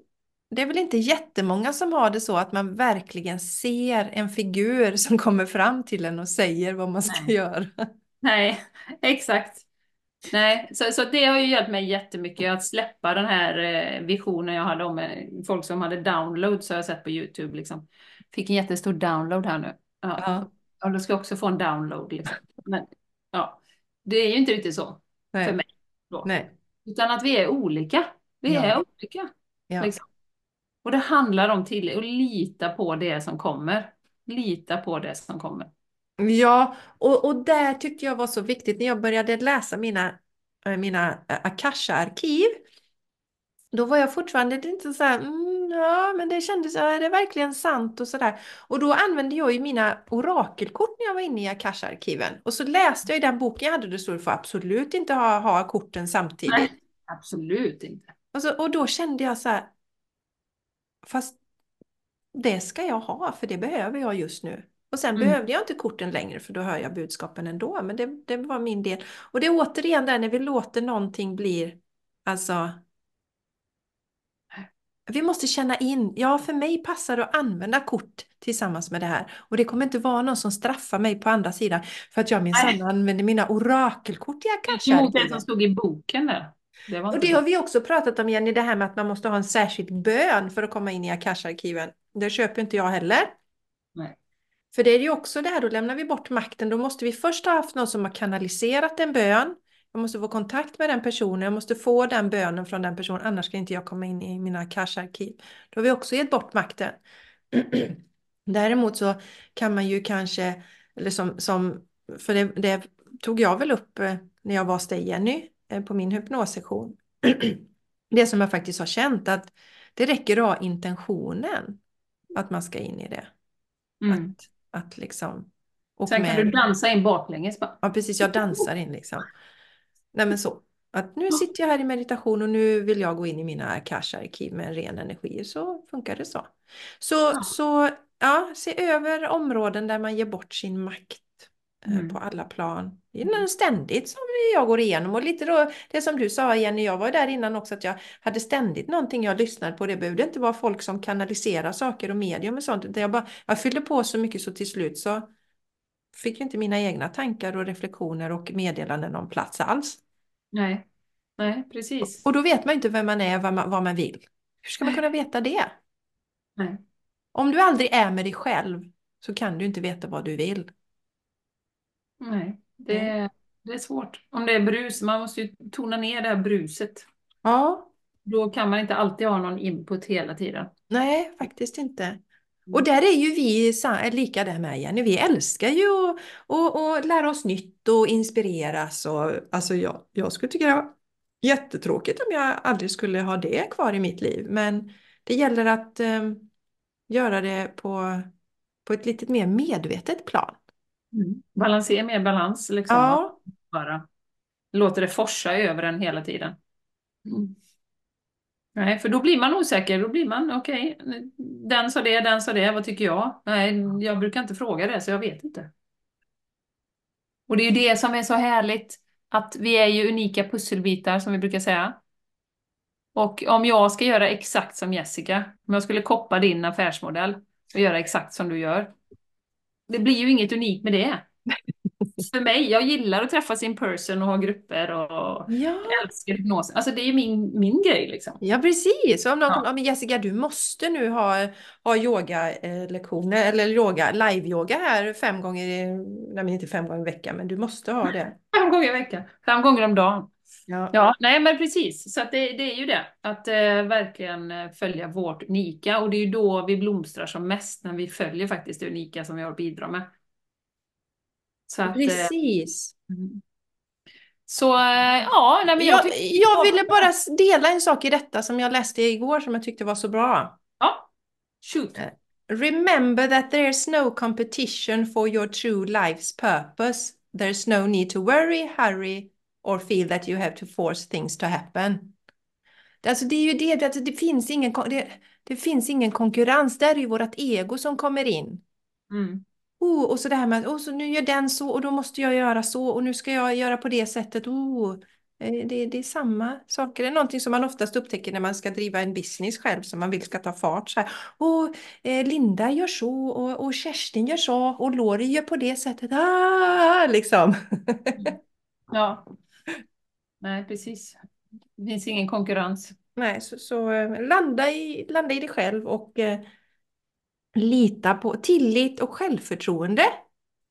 det är väl inte jättemånga som har det så att man verkligen ser en figur som kommer fram till en och säger vad man ska Nej. göra. Nej, exakt. Nej, så, så det har ju hjälpt mig jättemycket att släppa den här eh, visionen jag hade om eh, folk som hade downloads har jag sett på YouTube liksom. Fick en jättestor download här nu. Ja, Ja, ja då ska jag också få en download liksom. Men ja, det är ju inte riktigt så för nej, mig då. nej, Utan att vi är olika. Vi Ja. är olika. ja. Liksom. Och det handlar om tillit och lita på det som kommer. Lita på det som kommer. Ja, och, och där tyckte jag var så viktigt när jag började läsa mina, eh, mina eh, Akasha-arkiv. Då var jag fortfarande lite så här, mm, ja men det kändes, är det verkligen sant och sådär. Och då använde jag ju mina orakelkort när jag var inne i Akasha-arkiven. Och så läste jag i den boken jag hade, det stod får absolut inte ha, ha korten samtidigt. Nej, absolut inte. Och, så, och då kände jag så här, fast det ska jag ha, för det behöver jag just nu. Och sen Mm. behövde jag inte korten längre för då hör jag budskapen ändå. Men det, det var min del. Och det är återigen där när vi låter någonting bli, alltså. Vi måste känna in, ja för mig passar det att använda kort tillsammans med det här. Och det kommer inte vara någon som straffar mig på andra sidan för att jag minsann använder mina orakelkort i Emot det som stod i boken där. Det Och det har vi också pratat om Jenny, det här med att man måste ha en särskild bön för att komma in i Akasha-arkiven. Det köper inte jag heller. För det är ju också det här, då lämnar vi bort makten. Då måste vi först ha haft någon som har kanaliserat en bön. Jag måste få kontakt med den personen, jag måste få den bönen från den personen, annars ska inte jag komma in i mina Akasha-arkiv. Då har vi också gett bort makten. (clears throat) Däremot så kan man ju kanske, eller som, som för det, det tog jag väl upp eh, när jag var hos dig Jenny, eh, på min hypnossession. (clears throat) Det som jag faktiskt har känt att det räcker att ha intentionen att man ska in i det. Mm. Att, att liksom... Sen kan med- du dansa in baklänges bara. Ja, precis. Jag dansar in liksom. Nej, men så. Att nu sitter jag här i meditation och nu vill jag gå in i mina Akasha-arkiv med en ren energi. Så funkar det så. Så, Ja. så ja, se över områden där man ger bort sin makt eh, Mm. på alla plan. Det är ständigt som jag går igenom. Och lite då, det som du sa Jenny, jag var där innan också att jag hade ständigt någonting jag lyssnade på. Det behövde inte vara folk som kanaliserar saker och medium och sånt. Utan jag, bara, jag fyllde på så mycket så till slut så fick ju inte mina egna tankar och reflektioner och meddelanden någon plats alls. Nej. Nej, precis. Och då vet man ju inte vem man är, vad man, vad man vill. Hur ska man kunna veta det? Nej. Om du aldrig är med dig själv så kan du inte veta vad du vill. Nej. Det, det är svårt. Om det är brus, man måste ju tona ner det här bruset. Ja, Då kan man inte alltid ha någon input hela tiden. nej, faktiskt inte. Och där är ju vi lika där med Jenny. Vi älskar ju att att- att lära oss nytt och inspireras. Och, alltså jag, jag skulle tycka det var jättetråkigt om jag aldrig skulle ha det kvar i mitt liv. Men det gäller att eh, göra det på, på ett lite mer medvetet plan. Balansera mer balans liksom. Ja, Bara. Låter det forsa över en hela tiden. Nej, för då blir man osäker. Då blir man, okej, den sa det, den sa det, vad tycker jag? Nej, jag brukar inte fråga det, så jag vet inte. Och det är ju det som är så härligt, att vi är ju unika pusselbitar, som vi brukar säga. Och om jag ska göra exakt som Jessica, om jag skulle koppa din affärsmodell och göra exakt som du gör, det blir ju inget unikt med det. För mig, jag gillar att träffas in person och ha grupper och ja. älskar hypnos. Alltså det är min, min grej liksom. Ja, precis. Om någon Ja. kommer, men Jessica, du måste nu ha, ha yoga-lektioner eller yoga, live-yoga här fem gånger, i, nej men inte fem gånger i veckan, men du måste ha det. (laughs) Fem gånger i veckan, fem gånger om dagen. Ja. Ja, nej men precis. Så det, det är ju det. Att eh, verkligen eh, följa vårt unika. Och det är ju då vi blomstrar som mest, när vi följer faktiskt det unika som vi har att bidra med. Så att, eh, Precis. mm. Så eh, ja, nej men jag Jag, jag ville bara dela en sak i detta som jag läste igår som jag tyckte var så bra. Ja, shoot. Remember that there's no competition for your true life's purpose. There's no need to worry, hurry or feel that you have to force things to happen. Det- Alltså det är ju det, alltså det, finns ingen, det, det finns ingen konkurrens. Där är ju vårt ego som kommer in. Mm. Oh, och så det här med att oh, så nu gör den så och då måste jag göra så och nu ska jag göra på det sättet. Oh, eh, det, det är samma saker. Det är någonting som man oftast upptäcker när man ska driva en business själv som man vill ska ta fart. Så här. Oh, eh, Linda gör så och, och Kerstin gör så och Lori gör på det sättet. Ah, liksom. (laughs) Ja. Nej, precis. Det finns ingen konkurrens. Nej, så, så eh, landa, i, landa i dig själv och eh, lita på tillit och självförtroende.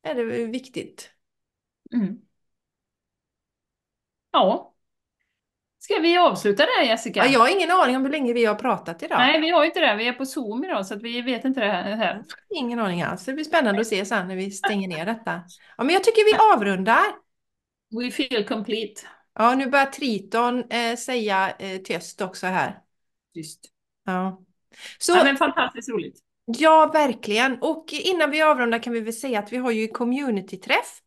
Är det viktigt. Mm. Ja. Ska vi avsluta där Jessica? Ja, jag har ingen aning om hur länge vi har pratat idag. Nej, vi har inte det. Vi är på Zoom idag så vi vet inte det här. Ingen aning alls. Det blir spännande att se sen när vi stänger ner detta. Ja, men jag tycker vi avrundar. We feel complete. Ja, nu börjar Triton eh, säga eh, tyst också här. Tyst. Ja. Så, Ja, men fantastiskt roligt. ja, verkligen. Och innan vi avrundar kan vi väl säga att vi har ju communityträff.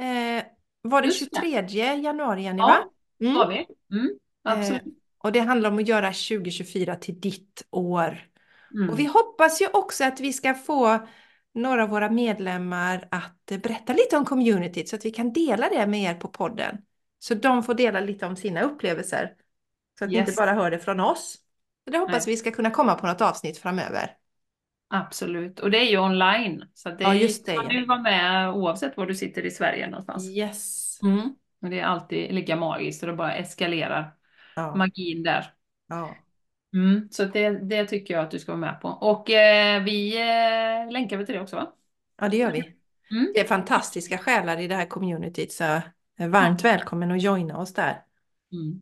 Eh, var det Just det. 23 januari, Jenny, va? Ja, Mm. har vi. Mm, absolut. Och det handlar om att göra 2024 till ditt år. Mm. Och vi hoppas ju också att vi ska få några av våra medlemmar att eh, berätta lite om communityt så att vi kan dela det med er på podden. Så de får dela lite om sina upplevelser. Så att ni Yes. inte bara hör det från oss. Så det hoppas Nej. vi ska kunna komma på något avsnitt framöver. Absolut. Och det är ju online. Så det Ja, just det, ja. vill vara med oavsett var du sitter i Sverige någonstans. Yes. Mm. Och det är alltid lika magiskt och det bara eskalerar Ja. magin där. ja. Mm. Så det, det tycker jag att du ska vara med på. Och eh, vi eh, länkar väl till det också va? ja, det gör vi. Mm. Det är fantastiska själar i det här communityt så varmt välkommen att joina oss där. Mm.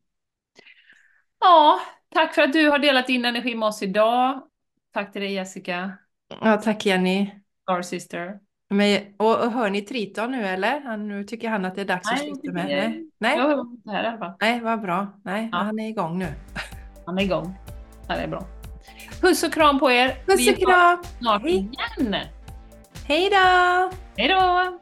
Ja, tack för att du har delat din energi med oss idag. Tack till dig Jessica, Ja, tack Jenny. our sister. Men, och, och hör ni Triton nu eller? Han, nu tycker han att det är dags att Nej, sluta det- med. Nej, nej, Jag hör inte här i alla fall. nej vad bra. Nej, Ja. han är igång nu. Han är igång. Ja, det är bra. Puss och kram på er. Puss och Vi kram! snart Hej. igen. Hej då! Hej då!